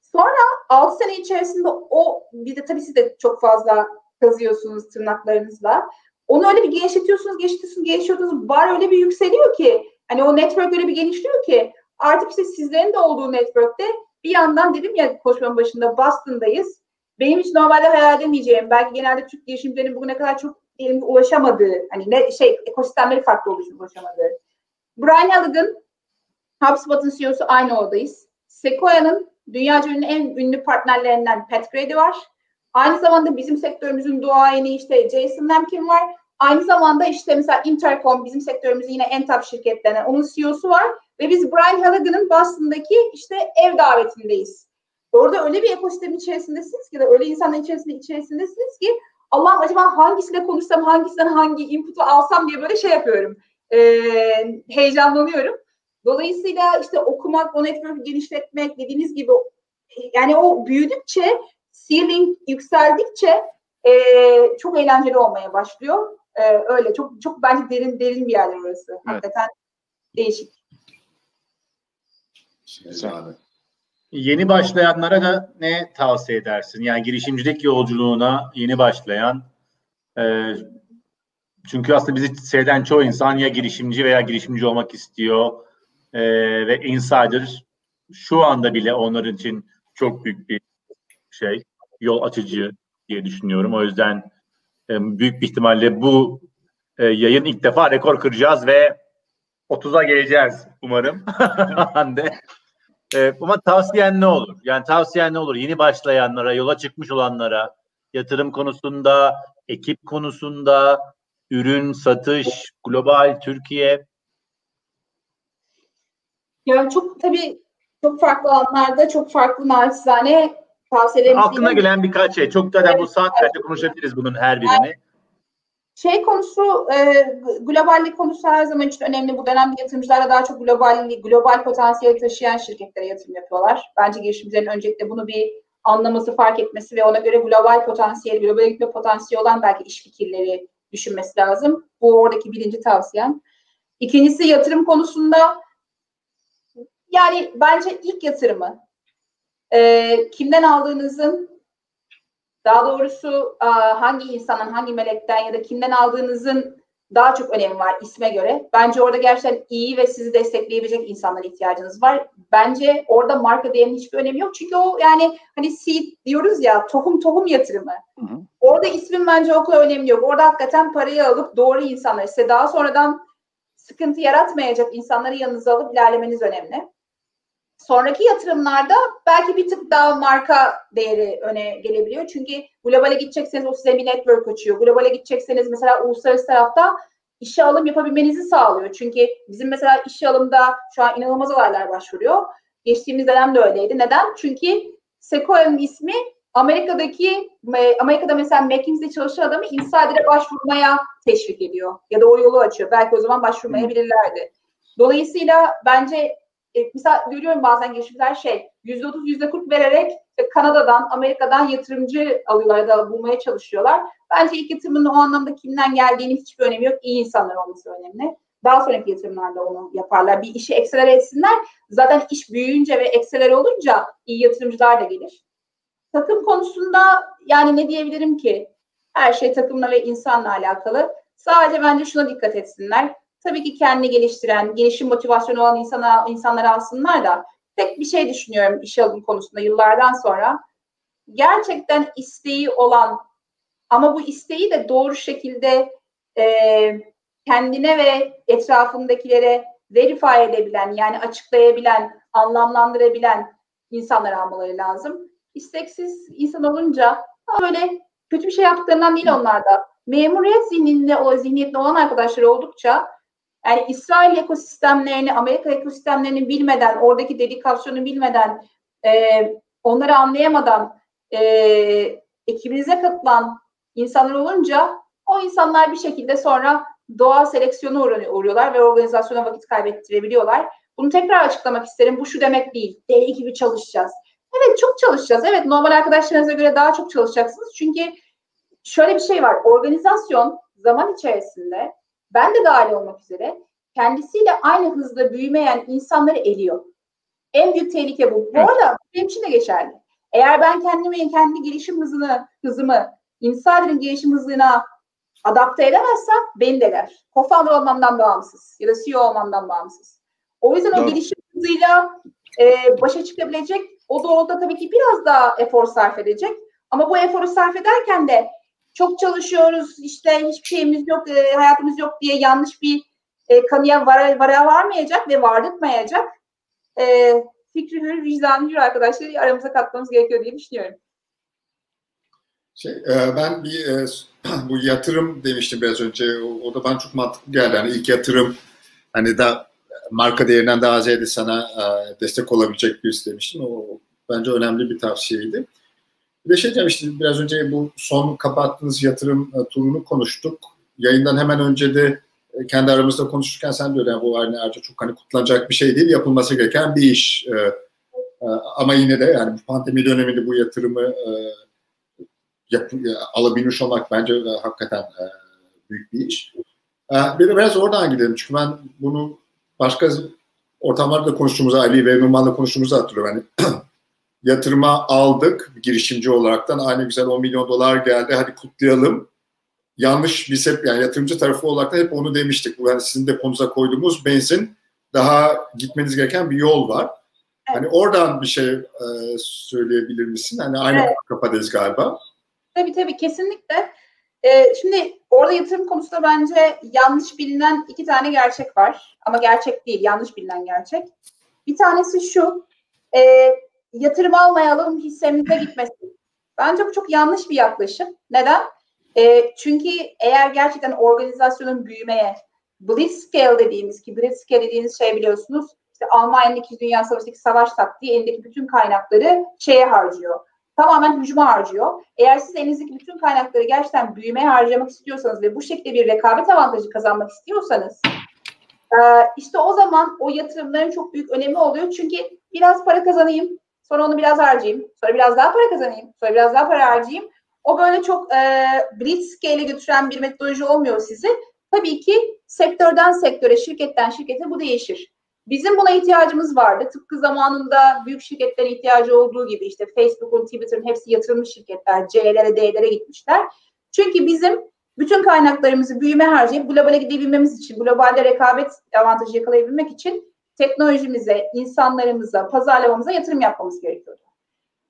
Sonra 6 sene içerisinde o bir de tabii siz de çok fazla kazıyorsunuz tırnaklarınızla. Onu öyle bir genişletiyorsunuz, genişletiyorsunuz, genişletiyorsunuz. Bar öyle bir yükseliyor ki hani o network öyle bir genişliyor ki artık işte sizlerin de olduğu network'te bir yandan dedim ya koşmanın başında Boston'dayız. Benim hiç normalde hayal edemeyeceğim. Belki genelde Türk girişimcilerin bugüne kadar çok diyelim ulaşamadığı, hani ne şey ekosistemleri farklı olduğu için ulaşamadığı. Brian Halligan, HubSpot'un CEO'su aynı oradayız. Sequoia'nın Dünya ünlü en ünlü partnerlerinden Pat Grady var. Aynı zamanda bizim sektörümüzün duayeni işte Jason Lemkin var. Aynı zamanda işte mesela Intercom bizim sektörümüzün yine en top şirketlerinden onun CEO'su var. Ve biz Brian Halligan'ın Boston'daki işte ev davetindeyiz. Orada öyle bir ekosistem içerisindesiniz ki de öyle insanların içerisinde içerisindesiniz ki Allah'ım acaba hangisiyle konuşsam, hangisinden hangi input'u alsam diye böyle şey yapıyorum. E, heyecanlanıyorum. Dolayısıyla işte okumak, o network'ü genişletmek dediğiniz gibi yani o büyüdükçe, ceiling yükseldikçe e, çok eğlenceli olmaya başlıyor. E, öyle çok çok bence derin derin bir yerler orası. Evet. Hakikaten değişik. Güzel. Yeni başlayanlara da ne tavsiye edersin? Yani girişimcilik yolculuğuna yeni başlayan e, çünkü aslında bizi seyreden çoğu insan ya girişimci veya girişimci olmak istiyor e, ve insider şu anda bile onlar için çok büyük bir şey, yol açıcı diye düşünüyorum. O yüzden e, büyük bir ihtimalle bu e, yayın ilk defa rekor kıracağız ve 30'a geleceğiz umarım. Hande. E, ama tavsiyen ne olur? Yani tavsiyen ne olur? Yeni başlayanlara, yola çıkmış olanlara, yatırım konusunda, ekip konusunda, ürün, satış, global, Türkiye. Yani çok tabii çok farklı alanlarda çok farklı naçizane tavsiyelerimiz. Aklına gelen birkaç şey. Çok da bu saatlerce konuşabiliriz bunun her birini. Şey konusu, e, globallik konusu her zaman için önemli. Bu dönemde yatırımcılarla daha çok global, global potansiyel taşıyan şirketlere yatırım yapıyorlar. Bence girişimcilerin öncelikle bunu bir anlaması, fark etmesi ve ona göre global potansiyel, global gitme potansiyeli olan belki iş fikirleri düşünmesi lazım. Bu oradaki birinci tavsiyem. İkincisi yatırım konusunda yani bence ilk yatırımı e, kimden aldığınızın daha doğrusu hangi insanın, hangi melekten ya da kimden aldığınızın daha çok önemi var isme göre. Bence orada gerçekten iyi ve sizi destekleyebilecek insanlara ihtiyacınız var. Bence orada marka değerinin hiçbir önemi yok. Çünkü o yani hani seed diyoruz ya tohum tohum yatırımı. Hı hı. Orada ismin bence o kadar önemli yok. Orada hakikaten parayı alıp doğru insanlar size daha sonradan sıkıntı yaratmayacak insanları yanınıza alıp ilerlemeniz önemli. Sonraki yatırımlarda belki bir tık daha marka değeri öne gelebiliyor. Çünkü globale gidecekseniz o size bir network açıyor. Globale gidecekseniz mesela uluslararası tarafta işe alım yapabilmenizi sağlıyor. Çünkü bizim mesela işe alımda şu an inanılmaz olaylar başvuruyor. Geçtiğimiz dönem de öyleydi. Neden? Çünkü Sequoia'nın ismi Amerika'daki Amerika'da mesela McKinsey çalışan adamı insider'e başvurmaya teşvik ediyor. Ya da o yolu açıyor. Belki o zaman başvurmayabilirlerdi. Dolayısıyla bence e, mesela görüyorum bazen girişimciler şey yüzde otuz yüzde kırk vererek işte Kanada'dan Amerika'dan yatırımcı alıyorlar da bulmaya çalışıyorlar. Bence ilk yatırımın o anlamda kimden geldiğini hiçbir önemi yok. İyi insanlar olması önemli. Daha sonraki yatırımlarda onu yaparlar. Bir işi ekselere etsinler. Zaten iş büyüyünce ve ekselere olunca iyi yatırımcılar da gelir. Takım konusunda yani ne diyebilirim ki? Her şey takımla ve insanla alakalı. Sadece bence şuna dikkat etsinler tabii ki kendini geliştiren, gelişim motivasyonu olan insana, insanları alsınlar da tek bir şey düşünüyorum iş alım konusunda yıllardan sonra. Gerçekten isteği olan ama bu isteği de doğru şekilde e, kendine ve etrafındakilere verify edebilen yani açıklayabilen, anlamlandırabilen insanlar almaları lazım. İsteksiz insan olunca böyle kötü bir şey yaptıklarından değil onlar da. Memuriyet zihninde o zihniyetli olan arkadaşlar oldukça yani İsrail ekosistemlerini, Amerika ekosistemlerini bilmeden, oradaki dedikasyonu bilmeden, e, onları anlayamadan e, ekibinize katılan insanlar olunca o insanlar bir şekilde sonra doğal seleksiyona uğruyorlar ve organizasyona vakit kaybettirebiliyorlar. Bunu tekrar açıklamak isterim. Bu şu demek değil. Deli gibi çalışacağız. Evet çok çalışacağız. Evet normal arkadaşlarınıza göre daha çok çalışacaksınız. Çünkü şöyle bir şey var. Organizasyon zaman içerisinde ben de dahil olmak üzere kendisiyle aynı hızda büyümeyen insanları eliyor. En büyük tehlike bu. Bu arada benim için de geçerli. Eğer ben kendimi, kendi gelişim hızını, hızımı, insanların gelişim hızına adapte edemezsem beni deler. Co-founder olmamdan bağımsız ya da CEO olmamdan bağımsız. O yüzden Doğru. o gelişim hızıyla e, başa çıkabilecek o doğrultuda tabii ki biraz daha efor sarf edecek. Ama bu eforu sarf ederken de çok çalışıyoruz, işte hiçbir şeyimiz yok, e, hayatımız yok diye yanlış bir e, kanıya vara, vara varmayacak ve vardırtmayacak e, fikri hür, vicdanı hür arkadaşları aramıza katmamız gerekiyor diye düşünüyorum. Şey, e, ben bir e, bu yatırım demiştim biraz önce. O, o da bana çok mantıklı geldi. Yani ilk yatırım hani da marka değerinden daha ziyade sana e, destek olabilecek birisi demiştim. O bence önemli bir tavsiyeydi. Bir de şey diyeceğim işte biraz önce bu son kapattığınız yatırım e, turunu konuştuk. Yayından hemen önce de e, kendi aramızda konuşurken sen de öyle yani bu hani ayrıca çok hani kutlanacak bir şey değil yapılması gereken bir iş. E, ama yine de yani pandemi döneminde bu yatırımı yap, alabilmiş olmak bence hakikaten büyük bir iş. Bir de biraz oradan gidelim çünkü ben bunu başka ortamlarda konuştuğumuzu, Ali ve Numan'la konuştuğumuzu hatırlıyorum. Yani yatırıma aldık girişimci olaraktan aynı güzel 10 milyon dolar geldi hadi kutlayalım. Yanlış biz hep yani yatırımcı tarafı olarak da hep onu demiştik. Yani sizin deponuza koyduğumuz benzin daha gitmeniz gereken bir yol var. Evet. Hani oradan bir şey e, söyleyebilir misin? Hani aynı evet. kafadayız galiba. Tabii tabii kesinlikle. Ee, şimdi orada yatırım konusunda bence yanlış bilinen iki tane gerçek var. Ama gerçek değil, yanlış bilinen gerçek. Bir tanesi şu, e, yatırım almayalım hissemize gitmesin. Bence bu çok yanlış bir yaklaşım. Neden? E, çünkü eğer gerçekten organizasyonun büyümeye, blitzscale dediğimiz ki blitzscale dediğiniz şey biliyorsunuz işte Almanya'nın 2. Dünya Savaşı'ndaki savaş taktiği elindeki bütün kaynakları şeye harcıyor. Tamamen hücuma harcıyor. Eğer siz elinizdeki bütün kaynakları gerçekten büyümeye harcamak istiyorsanız ve bu şekilde bir rekabet avantajı kazanmak istiyorsanız işte o zaman o yatırımların çok büyük önemi oluyor. Çünkü biraz para kazanayım, sonra onu biraz harcayayım, sonra biraz daha para kazanayım, sonra biraz daha para harcayayım. O böyle çok e, blitzscale'e götüren bir metodoloji olmuyor sizi. Tabii ki sektörden sektöre, şirketten şirkete bu değişir. Bizim buna ihtiyacımız vardı. Tıpkı zamanında büyük şirketlerin ihtiyacı olduğu gibi işte Facebook'un, Twitter'ın hepsi yatırılmış şirketler. C'lere, D'lere gitmişler. Çünkü bizim bütün kaynaklarımızı büyüme harcayıp globale gidebilmemiz için, globalde rekabet avantajı yakalayabilmek için teknolojimize, insanlarımıza, pazarlamamıza yatırım yapmamız gerekiyordu.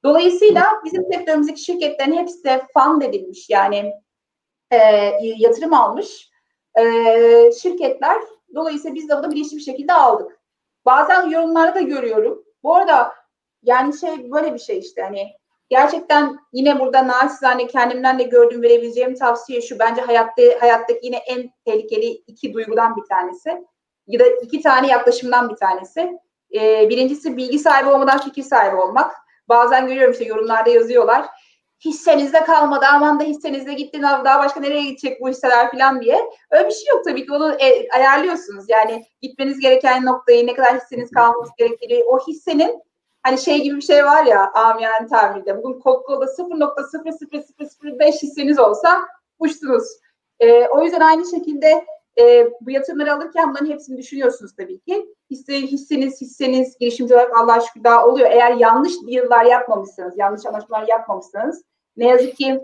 Dolayısıyla bizim sektörümüzdeki şirketlerin hepsi de fund edilmiş yani e, yatırım almış e, şirketler. Dolayısıyla biz de bunu bilinçli bir şekilde aldık. Bazen yorumlarda da görüyorum. Bu arada yani şey böyle bir şey işte hani gerçekten yine burada naçizane kendimden de gördüğüm verebileceğim tavsiye şu. Bence hayatta hayattaki yine en tehlikeli iki duygudan bir tanesi. Ya da iki tane yaklaşımdan bir tanesi. Ee, birincisi bilgi sahibi olmadan fikir sahibi olmak. Bazen görüyorum işte yorumlarda yazıyorlar. Hissenizde kalmadı aman da hissenizde gitti daha başka nereye gidecek bu hisseler falan diye. Öyle bir şey yok tabii ki onu e, ayarlıyorsunuz. Yani gitmeniz gereken noktayı ne kadar hisseniz kalması gerektiği o hissenin hani şey gibi bir şey var ya amiyane tabirde. Bugün Coca-Cola'da 0.00005 hisseniz olsa uçtunuz. E, o yüzden aynı şekilde e, bu yatırımları alırken bunların hepsini düşünüyorsunuz tabii ki. Hisse, hisseniz, hisseniz girişimci olarak Allah şükür daha oluyor. Eğer yanlış yıllar yapmamışsanız, yanlış anlaşmalar yapmamışsanız ne yazık ki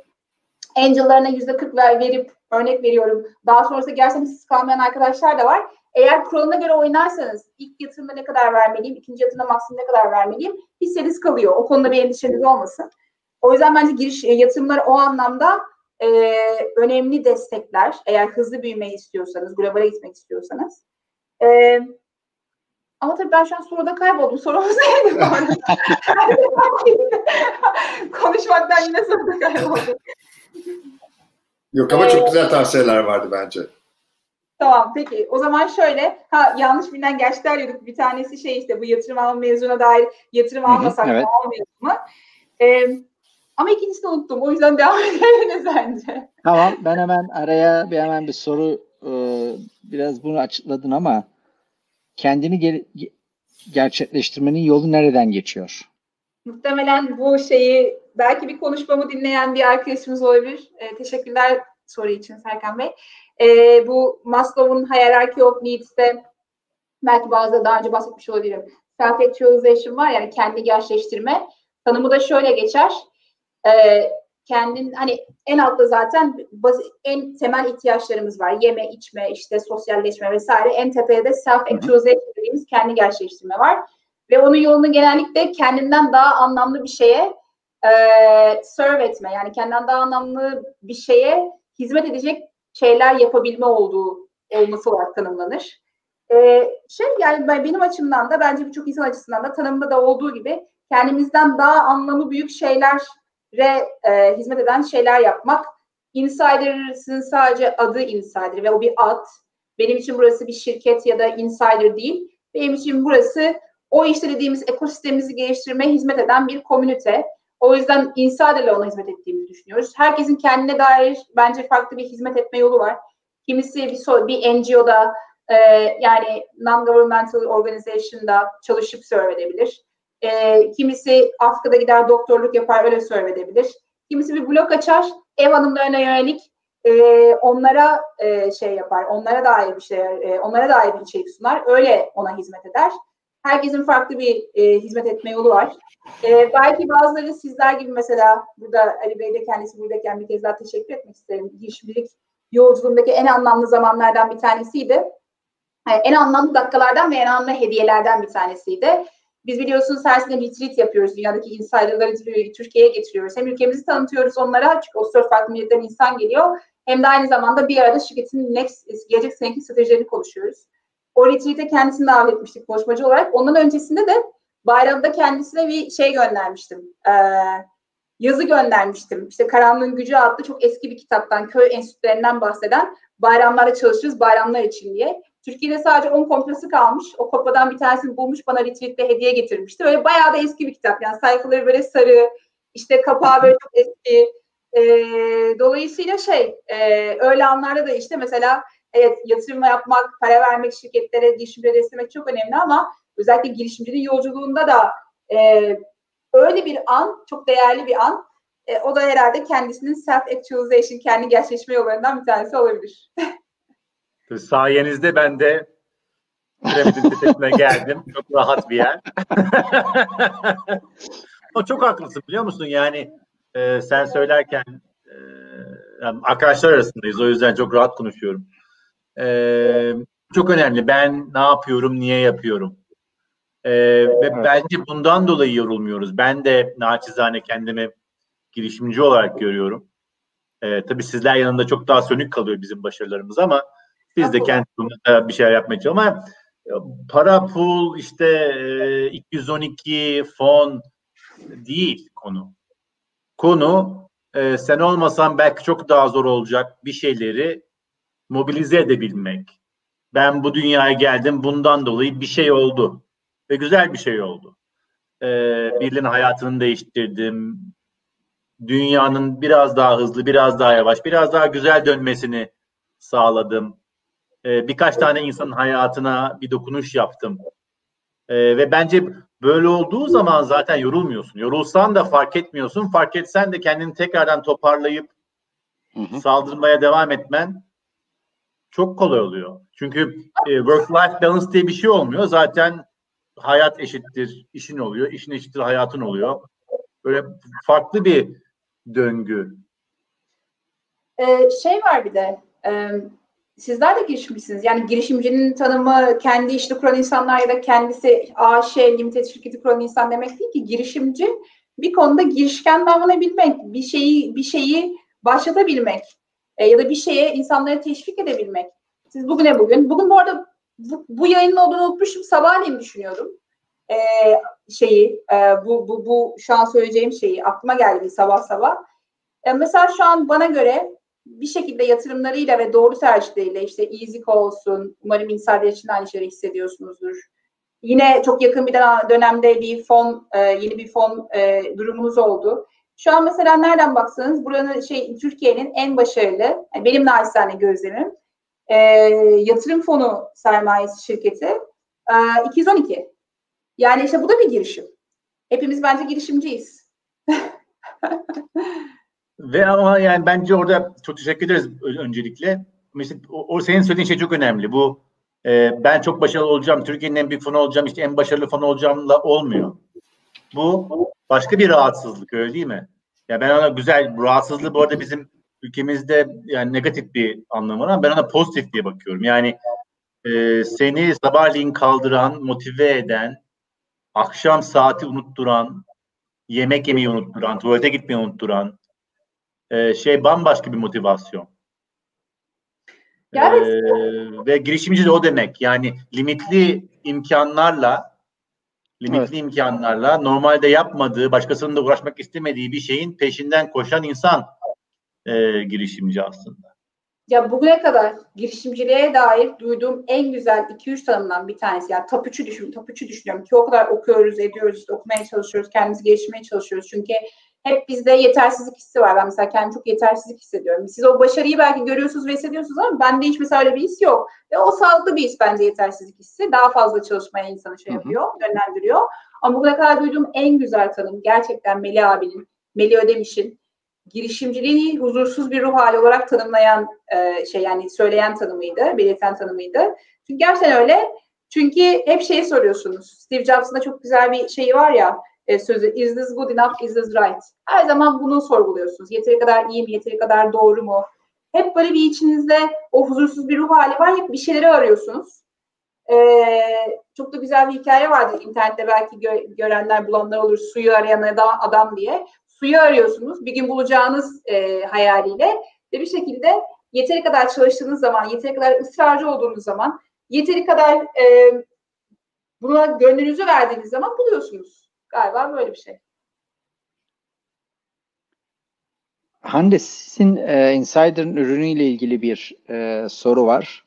angel'larına yüzde 40 verip örnek veriyorum. Daha sonrasında gerçekten hissiz kalmayan arkadaşlar da var. Eğer kuralına göre oynarsanız ilk yatırımda ne kadar vermeliyim, ikinci yatırımda maksimum ne kadar vermeliyim hisseniz kalıyor. O konuda bir endişeniz olmasın. O yüzden bence giriş e, yatırımlar o anlamda e, önemli destekler. Eğer hızlı büyümeyi istiyorsanız, globale gitmek istiyorsanız. E, ama tabii ben şu an soruda kayboldum. Neydi bu Konuşmaktan yine soruda kayboldum. Yok ama çok güzel tavsiyeler vardı bence. Tamam peki. O zaman şöyle ha yanlış bilinen gerçekler diyorduk. Bir tanesi şey işte bu yatırım alma mezuna dair yatırım almasak evet. almayalım mı? Ee, ama ikincisini unuttum. O yüzden devam edelim bence. Tamam ben hemen araya bir hemen bir soru e, biraz bunu açıkladın ama kendini ger- gerçekleştirmenin yolu nereden geçiyor? Muhtemelen bu şeyi belki bir konuşmamı dinleyen bir arkadaşımız olabilir. E, teşekkürler soru için Serkan Bey. E, bu Maslow'un Hierarchy of Needs'te belki bazı daha önce bahsetmiş olabilirim. Self-actualization var yani kendi gerçekleştirme. Tanımı da şöyle geçer. E, kendin hani en altta zaten basit, en temel ihtiyaçlarımız var. Yeme, içme, işte sosyalleşme vesaire. En tepede self-actualization dediğimiz kendi gerçekleştirme var. Ve onun yolunu genellikle kendinden daha anlamlı bir şeye e, serve etme. Yani kendinden daha anlamlı bir şeye hizmet edecek şeyler yapabilme olduğu olması olarak tanımlanır. Ee, şey yani benim açımdan da bence birçok insan açısından da tanımda da olduğu gibi kendimizden daha anlamı büyük şeylere e, hizmet eden şeyler yapmak. Insider'sın sadece adı insider ve o bir ad. Benim için burası bir şirket ya da insider değil. Benim için burası o işte dediğimiz ekosistemimizi geliştirmeye hizmet eden bir komünite. O yüzden Insider ile ona hizmet ettiğimizi düşünüyoruz. Herkesin kendine dair bence farklı bir hizmet etme yolu var. Kimisi bir, bir NGO'da e, yani non-governmental organization'da çalışıp serve edebilir. E, kimisi Afrika'da gider doktorluk yapar öyle serve edebilir. Kimisi bir blog açar ev hanımlarına yönelik e, onlara e, şey yapar, onlara dair bir şey, e, onlara dair bir içerik sunar. Öyle ona hizmet eder. Herkesin farklı bir e, hizmet etme yolu var. E, belki bazıları sizler gibi mesela burada Ali Bey de kendisi buradayken bir kez daha teşekkür etmek isterim. Girişimcilik yolculuğundaki en anlamlı zamanlardan bir tanesiydi. Yani en anlamlı dakikalardan ve en anlamlı hediyelerden bir tanesiydi. Biz biliyorsunuz her sene retreat yapıyoruz. Dünyadaki insiderları Türkiye'ye getiriyoruz. Hem ülkemizi tanıtıyoruz onlara çünkü o sırf farklı milletten insan geliyor. Hem de aynı zamanda bir arada şirketin next, gelecek seneki stratejilerini konuşuyoruz. O retreat'e kendisini davet etmiştik konuşmacı olarak. Ondan öncesinde de bayramda kendisine bir şey göndermiştim. Ee, yazı göndermiştim. İşte Karanlığın Gücü adlı çok eski bir kitaptan, köy enstitülerinden bahseden bayramlarda çalışırız, bayramlar için diye. Türkiye'de sadece 10 kopyası kalmış. O kopyadan bir tanesini bulmuş bana retweetle hediye getirmişti. Öyle bayağı da eski bir kitap. Yani sayfaları böyle sarı, işte kapağı böyle çok eski. E, dolayısıyla şey, e, öyle anlarda da işte mesela evet yatırım yapmak, para vermek şirketlere, girişimlere desteklemek çok önemli ama özellikle girişimcinin yolculuğunda da e, öyle bir an, çok değerli bir an. E, o da herhalde kendisinin self-actualization, kendi gerçekleşme yollarından bir tanesi olabilir. Sayenizde ben de piramidin tepesine geldim. Çok rahat bir yer. o çok haklısın biliyor musun? Yani e, sen söylerken e, yani arkadaşlar arasındayız. O yüzden çok rahat konuşuyorum. E, çok önemli. Ben ne yapıyorum, niye yapıyorum? E, ve bence bundan dolayı yorulmuyoruz. Ben de naçizane kendimi girişimci olarak görüyorum. E, tabii sizler yanında çok daha sönük kalıyor bizim başarılarımız ama biz de kendi bir şeyler yapmaya çalışıyoruz ama e, para pul işte 212 e, fon değil konu. Konu e, sen olmasan belki çok daha zor olacak bir şeyleri mobilize edebilmek. Ben bu dünyaya geldim bundan dolayı bir şey oldu ve güzel bir şey oldu. E, birinin hayatını değiştirdim. Dünyanın biraz daha hızlı, biraz daha yavaş, biraz daha güzel dönmesini sağladım e, birkaç tane insanın hayatına bir dokunuş yaptım. E, ve bence böyle olduğu zaman zaten yorulmuyorsun. Yorulsan da fark etmiyorsun. Fark etsen de kendini tekrardan toparlayıp hı hı. saldırmaya devam etmen çok kolay oluyor. Çünkü e, work-life balance diye bir şey olmuyor. Zaten hayat eşittir işin oluyor, işin eşittir hayatın oluyor. Böyle farklı bir döngü. Ee, şey var bir de, e, sizler de girişimcisiniz. Yani girişimcinin tanımı kendi işini kuran insanlar ya da kendisi AŞ limited şirketi kuran insan demek değil ki girişimci bir konuda girişken davranabilmek, bir şeyi bir şeyi başlatabilmek e, ya da bir şeye insanları teşvik edebilmek. Siz bugüne bugün, bugün bu arada bu, bu yayının olduğunu unutmuşum. Sabahleyin düşünüyordum. E, şeyi, e, bu, bu, bu şu an söyleyeceğim şeyi aklıma geldi sabah sabah. E, mesela şu an bana göre bir şekilde yatırımlarıyla ve doğru tercihleriyle işte Easy olsun, umarım insider için aynı şeyi hissediyorsunuzdur. Yine çok yakın bir dönemde bir fon, e, yeni bir fon e, durumunuz oldu. Şu an mesela nereden baksanız buranın şey Türkiye'nin en başarılı, yani benim naçizane gözlemim, e, yatırım fonu sermayesi şirketi e, 212. Yani işte bu da bir girişim. Hepimiz bence girişimciyiz. Ve ama yani bence orada çok teşekkür ederiz öncelikle. Mesela o, o senin söylediğin şey çok önemli. Bu e, ben çok başarılı olacağım, Türkiye'nin en büyük fonu olacağım, işte en başarılı fonu olacağımla olmuyor. Bu başka bir rahatsızlık öyle değil mi? Ya ben ona güzel, bu rahatsızlığı bu arada bizim ülkemizde yani negatif bir anlamı var ama ben ona pozitif diye bakıyorum. Yani e, seni sabahleyin kaldıran, motive eden, akşam saati unutturan, yemek yemeyi unutturan, tuvalete gitmeyi unutturan, e, şey bambaşka bir motivasyon. Evet. Ee, ve girişimci de o demek. Yani limitli imkanlarla limitli evet. imkanlarla normalde yapmadığı, başkasının da uğraşmak istemediği bir şeyin peşinden koşan insan e, girişimci aslında. ya bugüne kadar girişimciliğe dair duyduğum en güzel 2-3 tanımdan bir tanesi. Yani top 3'ü düşün, top 3'ü düşünüyorum ki o kadar okuyoruz, ediyoruz, işte okumaya çalışıyoruz, kendimizi geliştirmeye çalışıyoruz. Çünkü hep bizde yetersizlik hissi var. Ben mesela kendimi çok yetersizlik hissediyorum. Siz o başarıyı belki görüyorsunuz ve hissediyorsunuz ama bende hiç mesela öyle bir his yok. Ve o sağlıklı bir his bence yetersizlik hissi. Daha fazla çalışmaya insanı şey yapıyor, yönlendiriyor. Ama bugüne kadar duyduğum en güzel tanım gerçekten Melih abinin, Melih Ödemiş'in girişimciliği huzursuz bir ruh hali olarak tanımlayan e, şey yani söyleyen tanımıydı, belirten tanımıydı. Çünkü gerçekten öyle. Çünkü hep şeyi soruyorsunuz. Steve Jobs'ın da çok güzel bir şeyi var ya e, sözü is this good enough, is this right? Her zaman bunu sorguluyorsunuz. Yeteri kadar iyi mi, yeteri kadar doğru mu? Hep böyle bir içinizde o huzursuz bir ruh hali var. Hep bir şeyleri arıyorsunuz. Ee, çok da güzel bir hikaye vardı internette belki gö- görenler bulanlar olur suyu arayan adam diye suyu arıyorsunuz. Bir gün bulacağınız e, hayaliyle ve bir şekilde yeteri kadar çalıştığınız zaman, yeteri kadar ısrarcı olduğunuz zaman, yeteri kadar e, buna gönlünüzü verdiğiniz zaman buluyorsunuz. Galiba böyle bir şey. Hande sizin e, Insider'ın ürünüyle ilgili bir e, soru var.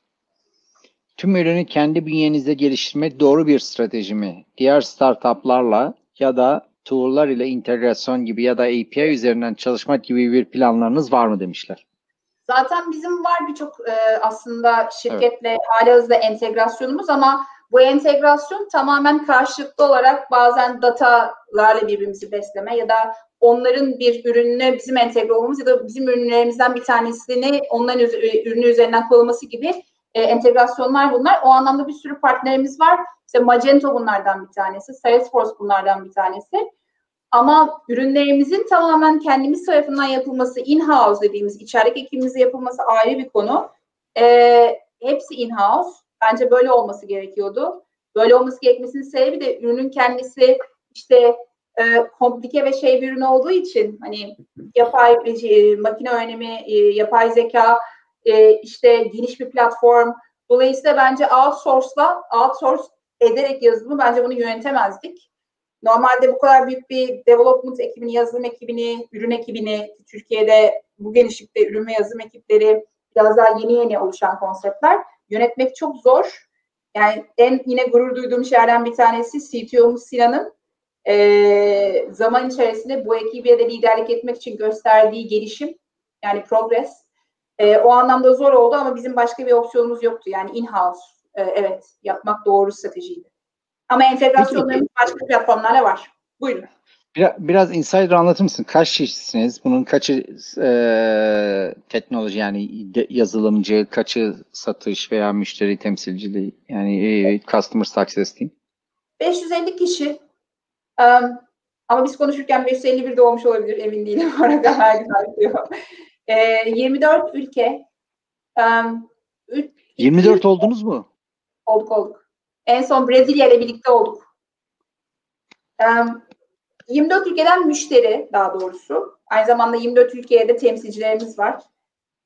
Tüm ürünü kendi bünyenizde geliştirmek doğru bir strateji mi? Diğer startuplarla ya da tool'lar ile integrasyon gibi ya da API üzerinden çalışmak gibi bir planlarınız var mı demişler. Zaten bizim var birçok e, aslında şirketle evet. hali hazırda entegrasyonumuz ama bu entegrasyon tamamen karşılıklı olarak bazen datalarla birbirimizi besleme ya da onların bir ürününe bizim entegre olmamız ya da bizim ürünlerimizden bir tanesini onların ürünü üzerinden kullanılması gibi e, entegrasyonlar bunlar. O anlamda bir sürü partnerimiz var. İşte Magento bunlardan bir tanesi, Salesforce bunlardan bir tanesi. Ama ürünlerimizin tamamen kendimiz tarafından yapılması, in-house dediğimiz içerik ekibimizle yapılması ayrı bir konu. E, hepsi in-house. Bence böyle olması gerekiyordu. Böyle olması gerekmesinin sebebi de ürünün kendisi işte e, komplike ve şey bir ürün olduğu için hani yapay e, makine öğrenimi, e, yapay zeka, e, işte geniş bir platform. Dolayısıyla bence outsource'la outsource ederek yazılımı bence bunu yönetemezdik. Normalde bu kadar büyük bir development ekibini, yazılım ekibini, ürün ekibini, Türkiye'de bu genişlikte ürün ve yazılım ekipleri biraz daha yeni yeni oluşan konseptler yönetmek çok zor. Yani en yine gurur duyduğum şeylerden bir tanesi CTO'muz Sinan'ın e, zaman içerisinde bu ekibe de liderlik etmek için gösterdiği gelişim yani progress e, o anlamda zor oldu ama bizim başka bir opsiyonumuz yoktu. Yani in-house e, evet yapmak doğru stratejiydi. Ama entegrasyonlarımız başka platformlarla var. Buyurun. Biraz, biraz insider anlatır mısın? Kaç kişisiniz? Bunun kaçı e, teknoloji yani de, yazılımcı, kaçı satış veya müşteri temsilciliği yani e, customer success team? 550 kişi. Um, ama biz konuşurken 551 doğmuş olabilir emin değilim. Orada her gün e, 24 ülke. Um, 24 oldunuz mu? Olduk olduk. En son Brezilya ile birlikte olduk. Um, 24 ülkeden müşteri daha doğrusu. Aynı zamanda 24 ülkeye de temsilcilerimiz var.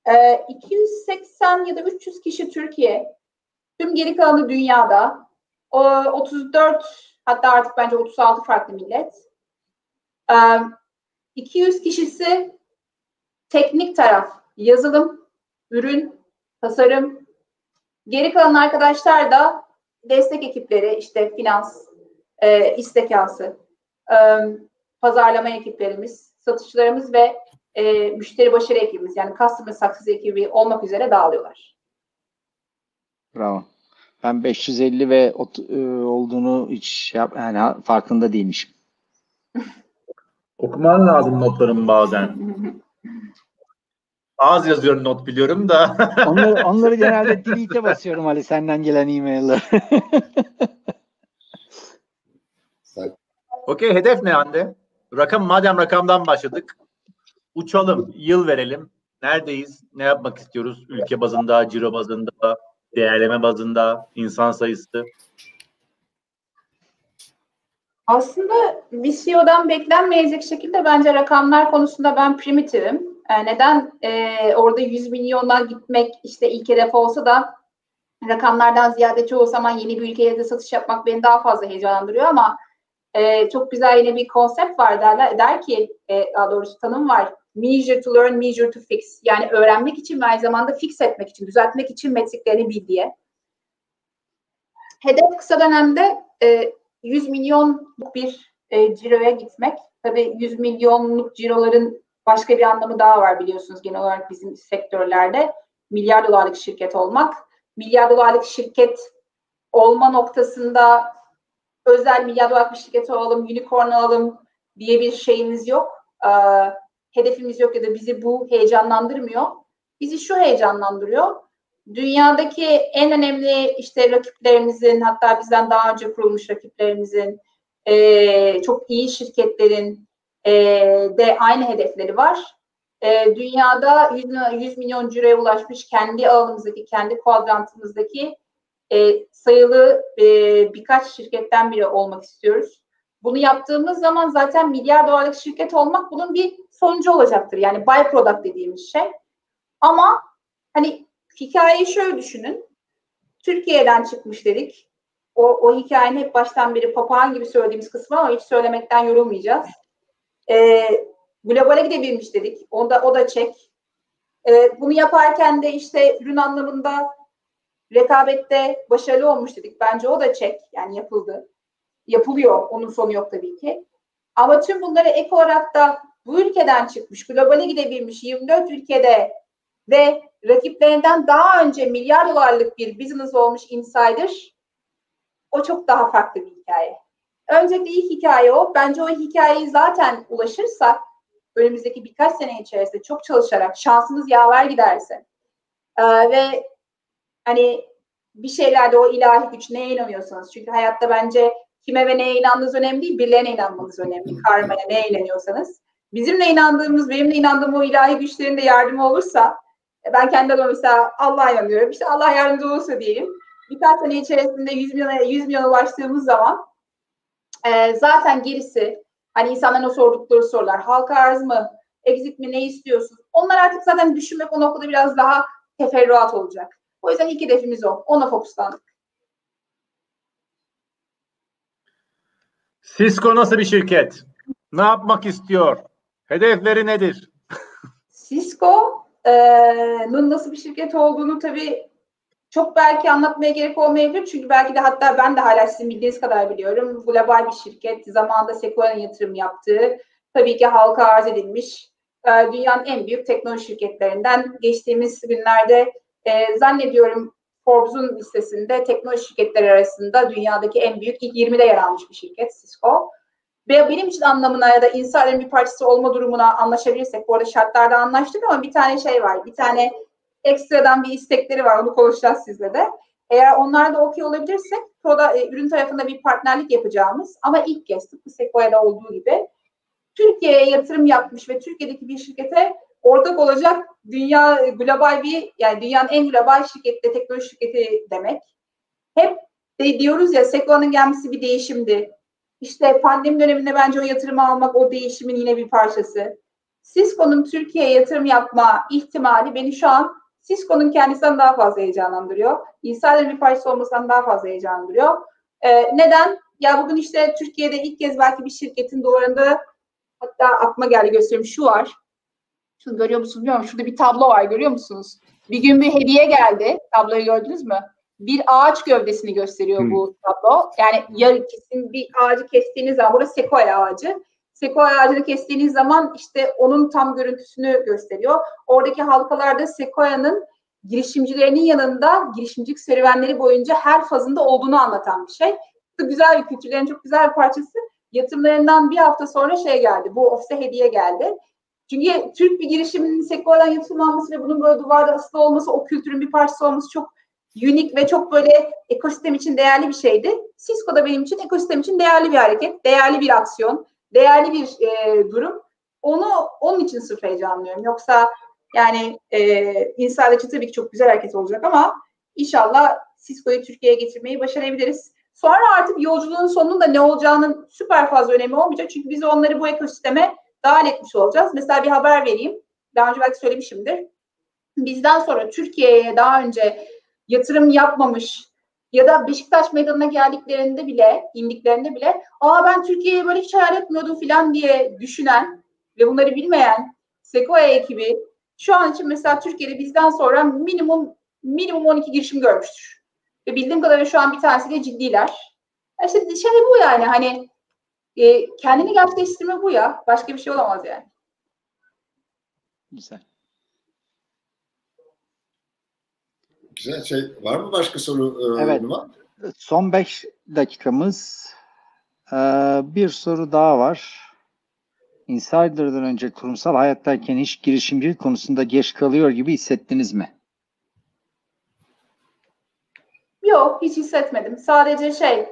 Ee, 280 ya da 300 kişi Türkiye. Tüm geri kalanı dünyada. O, 34 hatta artık bence 36 farklı millet. Ee, 200 kişisi teknik taraf. Yazılım, ürün, tasarım. Geri kalan arkadaşlar da destek ekipleri, işte finans, e, istekası, e, pazarlama ekiplerimiz, satışçılarımız ve e, müşteri başarı ekibimiz yani customer success ekibi olmak üzere dağılıyorlar. Bravo. Ben 550 ve e, olduğunu hiç yap, yani farkında değilmişim. Okuman lazım notlarımı bazen. Az yazıyorum not biliyorum da. onları, onları genelde delete'e basıyorum Ali senden gelen e-mail'ları. Okey hedef ne Hande? Rakam madem rakamdan başladık. Uçalım, yıl verelim. Neredeyiz? Ne yapmak istiyoruz? Ülke bazında, ciro bazında, değerleme bazında, insan sayısı. Aslında VCO'dan beklenmeyecek şekilde bence rakamlar konusunda ben primitivim. Yani neden e, orada 100 milyona gitmek işte ilk hedef olsa da rakamlardan ziyade çoğu zaman yeni bir ülkeye de satış yapmak beni daha fazla heyecanlandırıyor ama e, çok güzel yine bir konsept var derler. Der ki e, daha doğrusu tanım var. Measure to learn, measure to fix. Yani öğrenmek için ve aynı zamanda fix etmek için, düzeltmek için metriklerini bil diye. Hedef kısa dönemde e, 100 milyonluk bir e, ciroya gitmek. Tabii 100 milyonluk ciroların başka bir anlamı daha var biliyorsunuz genel olarak bizim sektörlerde. Milyar dolarlık şirket olmak. Milyar dolarlık şirket olma noktasında özel milyar dolarlık bir şirket olalım, unicorn alalım diye bir şeyimiz yok. Ee, hedefimiz yok ya da bizi bu heyecanlandırmıyor. Bizi şu heyecanlandırıyor. Dünyadaki en önemli işte rakiplerimizin hatta bizden daha önce kurulmuş rakiplerimizin e, çok iyi şirketlerin e, de aynı hedefleri var. E, dünyada 100, 100 milyon ciroya ulaşmış kendi alanımızdaki, kendi kuadrantımızdaki e, sayılı e, birkaç şirketten biri olmak istiyoruz. Bunu yaptığımız zaman zaten milyar dolarlık şirket olmak bunun bir sonucu olacaktır. Yani byproduct dediğimiz şey. Ama hani hikayeyi şöyle düşünün. Türkiye'den çıkmış dedik. O, o hikayenin hep baştan beri papağan gibi söylediğimiz kısmı ama hiç söylemekten yorulmayacağız. E, globale gidebilmiş dedik. O da, o da çek. E, bunu yaparken de işte ürün anlamında rekabette başarılı olmuş dedik. Bence o da çek. Yani yapıldı. Yapılıyor. Onun sonu yok tabii ki. Ama tüm bunları ek olarak da bu ülkeden çıkmış, globale gidebilmiş 24 ülkede ve rakiplerinden daha önce milyar dolarlık bir business olmuş insider o çok daha farklı bir hikaye. Öncelikle ilk hikaye o. Bence o hikayeyi zaten ulaşırsak önümüzdeki birkaç sene içerisinde çok çalışarak şansımız yaver giderse e, ve hani bir şeylerde o ilahi güç neye inanıyorsanız çünkü hayatta bence kime ve neye inandığınız önemli değil, birilerine inanmanız önemli. Karmaya neye inanıyorsanız. Bizimle inandığımız, benimle inandığım o ilahi güçlerin de yardımı olursa ben kendi adıma mesela Allah'a inanıyorum. İşte Allah yardımcı olursa diyelim. Birkaç sene içerisinde 100 milyona, 100 milyona ulaştığımız zaman e, zaten gerisi hani insanların o sordukları sorular halka arz mı, exit mi, ne istiyorsun? Onlar artık zaten düşünmek o noktada biraz daha teferruat olacak. O yüzden ilk hedefimiz o. Ona fokuslandık. Cisco nasıl bir şirket? Ne yapmak istiyor? Hedefleri nedir? Cisco'nun nasıl bir şirket olduğunu tabii çok belki anlatmaya gerek olmayabilir. Çünkü belki de hatta ben de hala sizin bildiğiniz kadar biliyorum. Global bir şirket. Zamanında Sequoia'nın yatırım yaptığı, tabii ki halka arz edilmiş dünyanın en büyük teknoloji şirketlerinden geçtiğimiz günlerde e, zannediyorum Forbes'un listesinde teknoloji şirketleri arasında dünyadaki en büyük ilk 20'de yer almış bir şirket Cisco. Ve benim için anlamına ya da insanların bir parçası olma durumuna anlaşabilirsek, bu arada şartlarda anlaştık ama bir tane şey var, bir tane ekstradan bir istekleri var, onu konuşacağız sizle de. Eğer onlar da okey olabilirsek, proda, e, ürün tarafında bir partnerlik yapacağımız ama ilk kez tıpkı Sequoia'da olduğu gibi Türkiye'ye yatırım yapmış ve Türkiye'deki bir şirkete ortak olacak dünya global bir yani dünyanın en global şirketi, teknoloji şirketi demek. Hep de diyoruz ya Sequoia'nın gelmesi bir değişimdi. İşte pandemi döneminde bence o yatırımı almak o değişimin yine bir parçası. Cisco'nun Türkiye'ye yatırım yapma ihtimali beni şu an Cisco'nun kendisinden daha fazla heyecanlandırıyor. İnsanların bir parçası olmasından daha fazla heyecanlandırıyor. Ee, neden? Ya bugün işte Türkiye'de ilk kez belki bir şirketin duvarında hatta aklıma geldi göstereyim şu var. Şunu görüyor musunuz bilmiyorum. Şurada bir tablo var görüyor musunuz? Bir gün bir hediye geldi. Tabloyu gördünüz mü? Bir ağaç gövdesini gösteriyor hmm. bu tablo. Yani yarı kesin bir ağacı kestiğiniz zaman, burası sekoya ağacı. Sekoya ağacını kestiğiniz zaman işte onun tam görüntüsünü gösteriyor. Oradaki halkalarda sekoyanın girişimcilerinin yanında girişimcilik serüvenleri boyunca her fazında olduğunu anlatan bir şey. Güzel bir kültürlerin çok güzel bir parçası. Yatırımlarından bir hafta sonra şey geldi. Bu ofise hediye geldi. Çünkü Türk bir girişiminin sektörden yatırılması ve bunun böyle duvarda asılı olması, o kültürün bir parçası olması çok unik ve çok böyle ekosistem için değerli bir şeydi. Cisco da benim için ekosistem için değerli bir hareket, değerli bir aksiyon, değerli bir e, durum. Onu onun için sırf heyecanlıyorum. Yoksa yani e, İnsanlıcı tabii ki çok güzel hareket olacak ama inşallah Cisco'yu Türkiye'ye getirmeyi başarabiliriz. Sonra artık yolculuğun sonunda ne olacağının süper fazla önemi olmayacak. Çünkü biz onları bu ekosisteme dahil etmiş olacağız. Mesela bir haber vereyim. Daha önce belki söylemişimdir. Bizden sonra Türkiye'ye daha önce yatırım yapmamış ya da Beşiktaş meydanına geldiklerinde bile, indiklerinde bile aa ben Türkiye'ye böyle hiç hayal etmiyordum falan diye düşünen ve bunları bilmeyen Sequoia ekibi şu an için mesela Türkiye'de bizden sonra minimum minimum 12 girişim görmüştür. Ve bildiğim kadarıyla şu an bir tanesi de ciddiler. İşte şey bu yani hani e, kendini gerçekleştirme bu ya. Başka bir şey olamaz yani. Güzel. Güzel şey. Var mı başka soru? E, evet. Numan? Son 5 dakikamız. Ee, bir soru daha var. Insider'dan önce kurumsal hayattayken hiç girişimcilik konusunda geç kalıyor gibi hissettiniz mi? Yok, hiç hissetmedim. Sadece şey,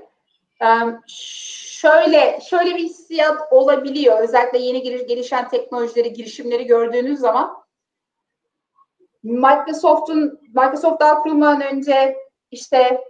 şöyle şöyle bir hissiyat olabiliyor. Özellikle yeni gelişen teknolojileri, girişimleri gördüğünüz zaman Microsoft'un Microsoft daha kurulmadan önce işte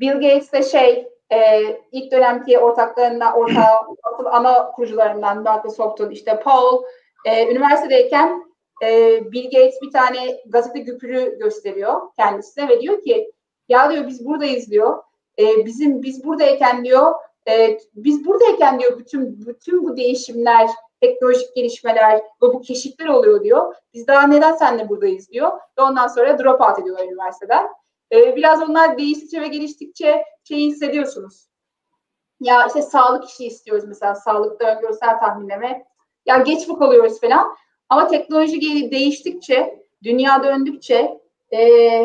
Bill Gates de şey e, ilk dönemki ortaklarından orta ana kurucularından Microsoft'un işte Paul e, üniversitedeyken e, Bill Gates bir tane gazete güpürü gösteriyor kendisine ve diyor ki ya diyor biz buradayız diyor. E, bizim biz buradayken diyor e, biz buradayken diyor bütün bütün bu değişimler teknolojik gelişmeler ve bu keşifler oluyor diyor. Biz daha neden seninle buradayız diyor. Ve ondan sonra drop out ediyorlar üniversiteden. Ee, biraz onlar değiştikçe ve geliştikçe şeyi hissediyorsunuz. Ya işte sağlık işi istiyoruz mesela sağlıkta öngörüsel tahminleme. Ya geç mi kalıyoruz falan. Ama teknoloji değiştikçe, dünya döndükçe e,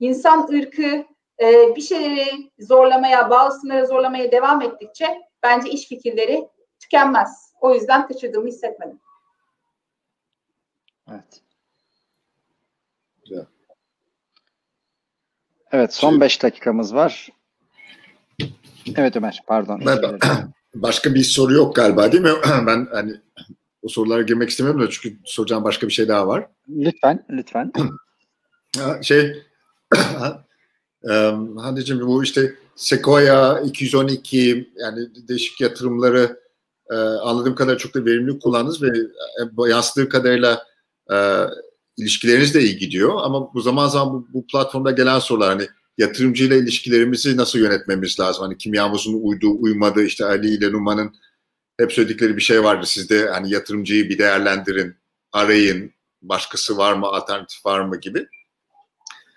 insan ırkı e, bir şeyleri zorlamaya, bazı sınırları zorlamaya devam ettikçe bence iş fikirleri tükenmez. O yüzden kaçırdığımı hissetmedim. Evet. Güzel. Evet son 5 dakikamız var. Evet Ömer pardon. Ben, başka bir soru yok galiba değil mi? Ben hani o sorulara girmek istemiyorum da çünkü soracağım başka bir şey daha var. Lütfen, lütfen. şey um, Hande'cim bu işte Sequoia 212 yani değişik yatırımları e, anladığım kadar çok da verimli kullandınız ve e, yansıdığı kadarıyla e, ilişkileriniz de iyi gidiyor. Ama bu zaman zaman bu, bu platformda gelen sorular hani yatırımcıyla ilişkilerimizi nasıl yönetmemiz lazım? Hani kimyamızın uyduğu, uymadığı işte Ali ile Numan'ın hep söyledikleri bir şey vardı. Siz de hani yatırımcıyı bir değerlendirin, arayın, başkası var mı, alternatif var mı gibi.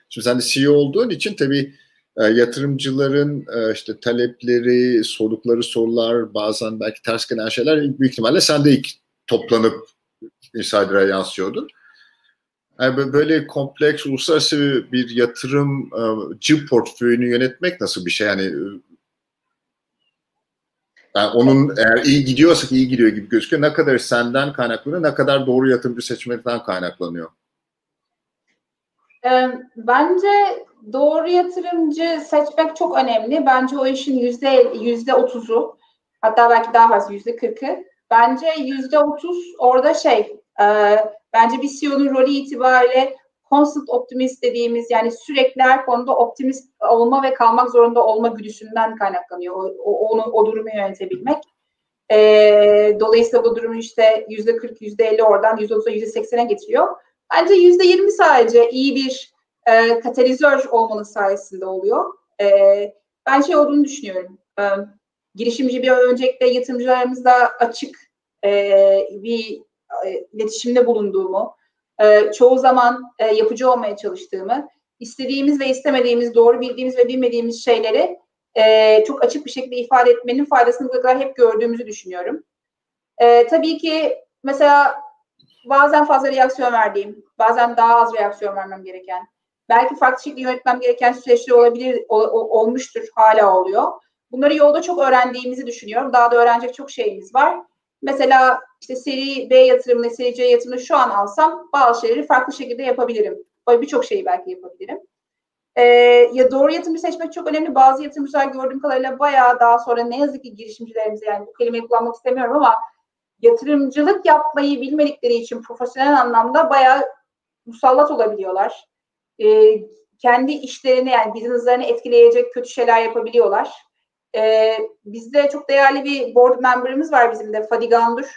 Şimdi sen de CEO olduğun için tabii e, yatırımcıların e, işte talepleri, sordukları sorular, bazen belki ters gelen şeyler büyük ihtimalle sen de ilk toplanıp Insider'a yansıyordu. Yani böyle kompleks uluslararası bir yatırımcı portföyünü yönetmek nasıl bir şey? Yani, e, yani onun eğer iyi gidiyorsa iyi gidiyor gibi gözüküyor. Ne kadar senden kaynaklanıyor, ne kadar doğru yatırımcı seçmekten kaynaklanıyor? Bence doğru yatırımcı seçmek çok önemli. Bence o işin yüzde yüzde otuzu hatta belki daha fazla yüzde kırkı. Bence yüzde otuz orada şey e, bence bir CEO'nun rolü itibariyle constant optimist dediğimiz yani sürekli her konuda optimist olma ve kalmak zorunda olma güdüsünden kaynaklanıyor. O, o, onu, o durumu yönetebilmek. E, dolayısıyla bu durumu işte yüzde kırk, yüzde elli oradan yüzde otuza, yüzde seksene getiriyor. Bence yüzde yirmi sadece iyi bir e, katalizör olmanın sayesinde oluyor. E, ben şey olduğunu düşünüyorum. E, girişimci bir öncelikle yatırımcılarımızla açık e, bir e, iletişimde bulunduğumu, e, çoğu zaman e, yapıcı olmaya çalıştığımı, istediğimiz ve istemediğimiz, doğru bildiğimiz ve bilmediğimiz şeyleri e, çok açık bir şekilde ifade etmenin faydasını bu kadar hep gördüğümüzü düşünüyorum. E, tabii ki mesela bazen fazla reaksiyon verdiğim, bazen daha az reaksiyon vermem gereken, belki farklı şekilde yönetmem gereken süreçler olabilir, ol, olmuştur, hala oluyor. Bunları yolda çok öğrendiğimizi düşünüyorum. Daha da öğrenecek çok şeyimiz var. Mesela işte seri B yatırımını, seri C yatırımını şu an alsam bazı şeyleri farklı şekilde yapabilirim. Birçok şeyi belki yapabilirim. Ee, ya doğru yatırımcı seçmek çok önemli. Bazı yatırımcılar gördüğüm kadarıyla bayağı daha sonra ne yazık ki girişimcilerimize yani bu kelimeyi kullanmak istemiyorum ama yatırımcılık yapmayı bilmedikleri için profesyonel anlamda bayağı musallat olabiliyorlar. E, kendi işlerini yani business'larını etkileyecek kötü şeyler yapabiliyorlar. E, bizde çok değerli bir board member'ımız var bizim de Fadi Gandur.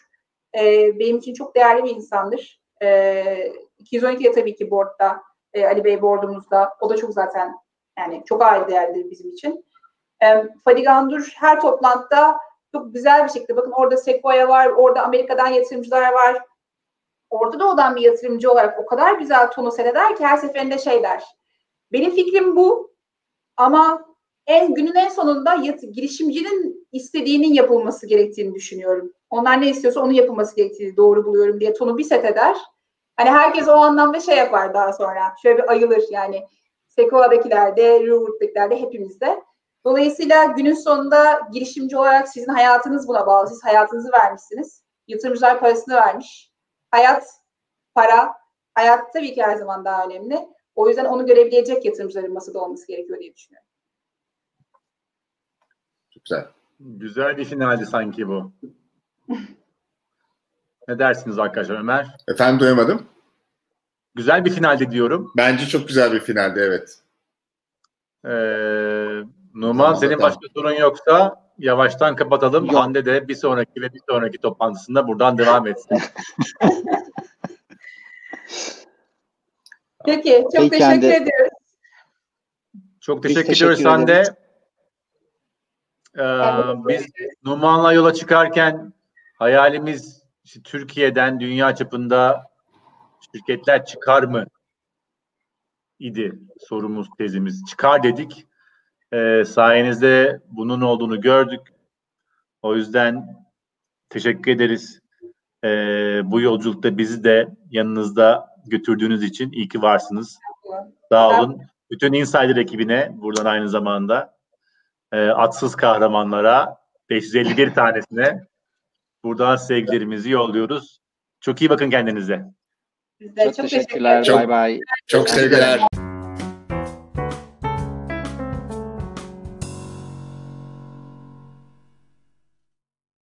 E, benim için çok değerli bir insandır. E, 212'de tabii ki board'da. E, Ali Bey board'umuzda. O da çok zaten Yani çok ayrı değerlidir bizim için. E, Fadigandur her toplantıda çok güzel bir şekilde bakın orada Sequoia var, orada Amerika'dan yatırımcılar var. Orada da olan bir yatırımcı olarak o kadar güzel tonu seyreder ki her seferinde şey der. Benim fikrim bu ama en günün en sonunda yat, girişimcinin istediğinin yapılması gerektiğini düşünüyorum. Onlar ne istiyorsa onun yapılması gerektiğini doğru buluyorum diye tonu bir set eder. Hani herkes o anlamda şey yapar daha sonra. Şöyle bir ayılır yani. Sequoia'dakiler de, Reward'dakiler de hepimizde. Dolayısıyla günün sonunda girişimci olarak sizin hayatınız buna bağlı. Siz hayatınızı vermişsiniz. Yatırımcılar parasını vermiş. Hayat, para, hayat tabii ki her zaman daha önemli. O yüzden onu görebilecek yatırımcıların masada olması gerekiyor diye düşünüyorum. Çok güzel. Güzel bir finaldi sanki bu. ne dersiniz arkadaşlar Ömer? Efendim duyamadım. Güzel bir finaldi diyorum. Bence çok güzel bir finaldi evet. Ee, Numan senin başka sorun yoksa yavaştan kapatalım. Yok. Hande de bir sonraki ve bir sonraki toplantısında buradan devam etsin. Peki, çok Peki, teşekkür Hande. ediyoruz. Çok Biz teşekkür, teşekkür ediyoruz Hande. ederiz. Ee, biz Numan'la yola çıkarken hayalimiz işte Türkiye'den dünya çapında şirketler çıkar mı idi sorumuz tezimiz. Çıkar dedik. Ee, sayenizde bunun olduğunu gördük. O yüzden teşekkür ederiz. Ee, bu yolculukta bizi de yanınızda götürdüğünüz için iyi ki varsınız. Sağ olun. Bütün Insider ekibine buradan aynı zamanda e, atsız kahramanlara 551 tanesine buradan sevgilerimizi yolluyoruz. Çok iyi bakın kendinize. Çok çok teşekkür teşekkürler. Bay bay. Çok sevgiler.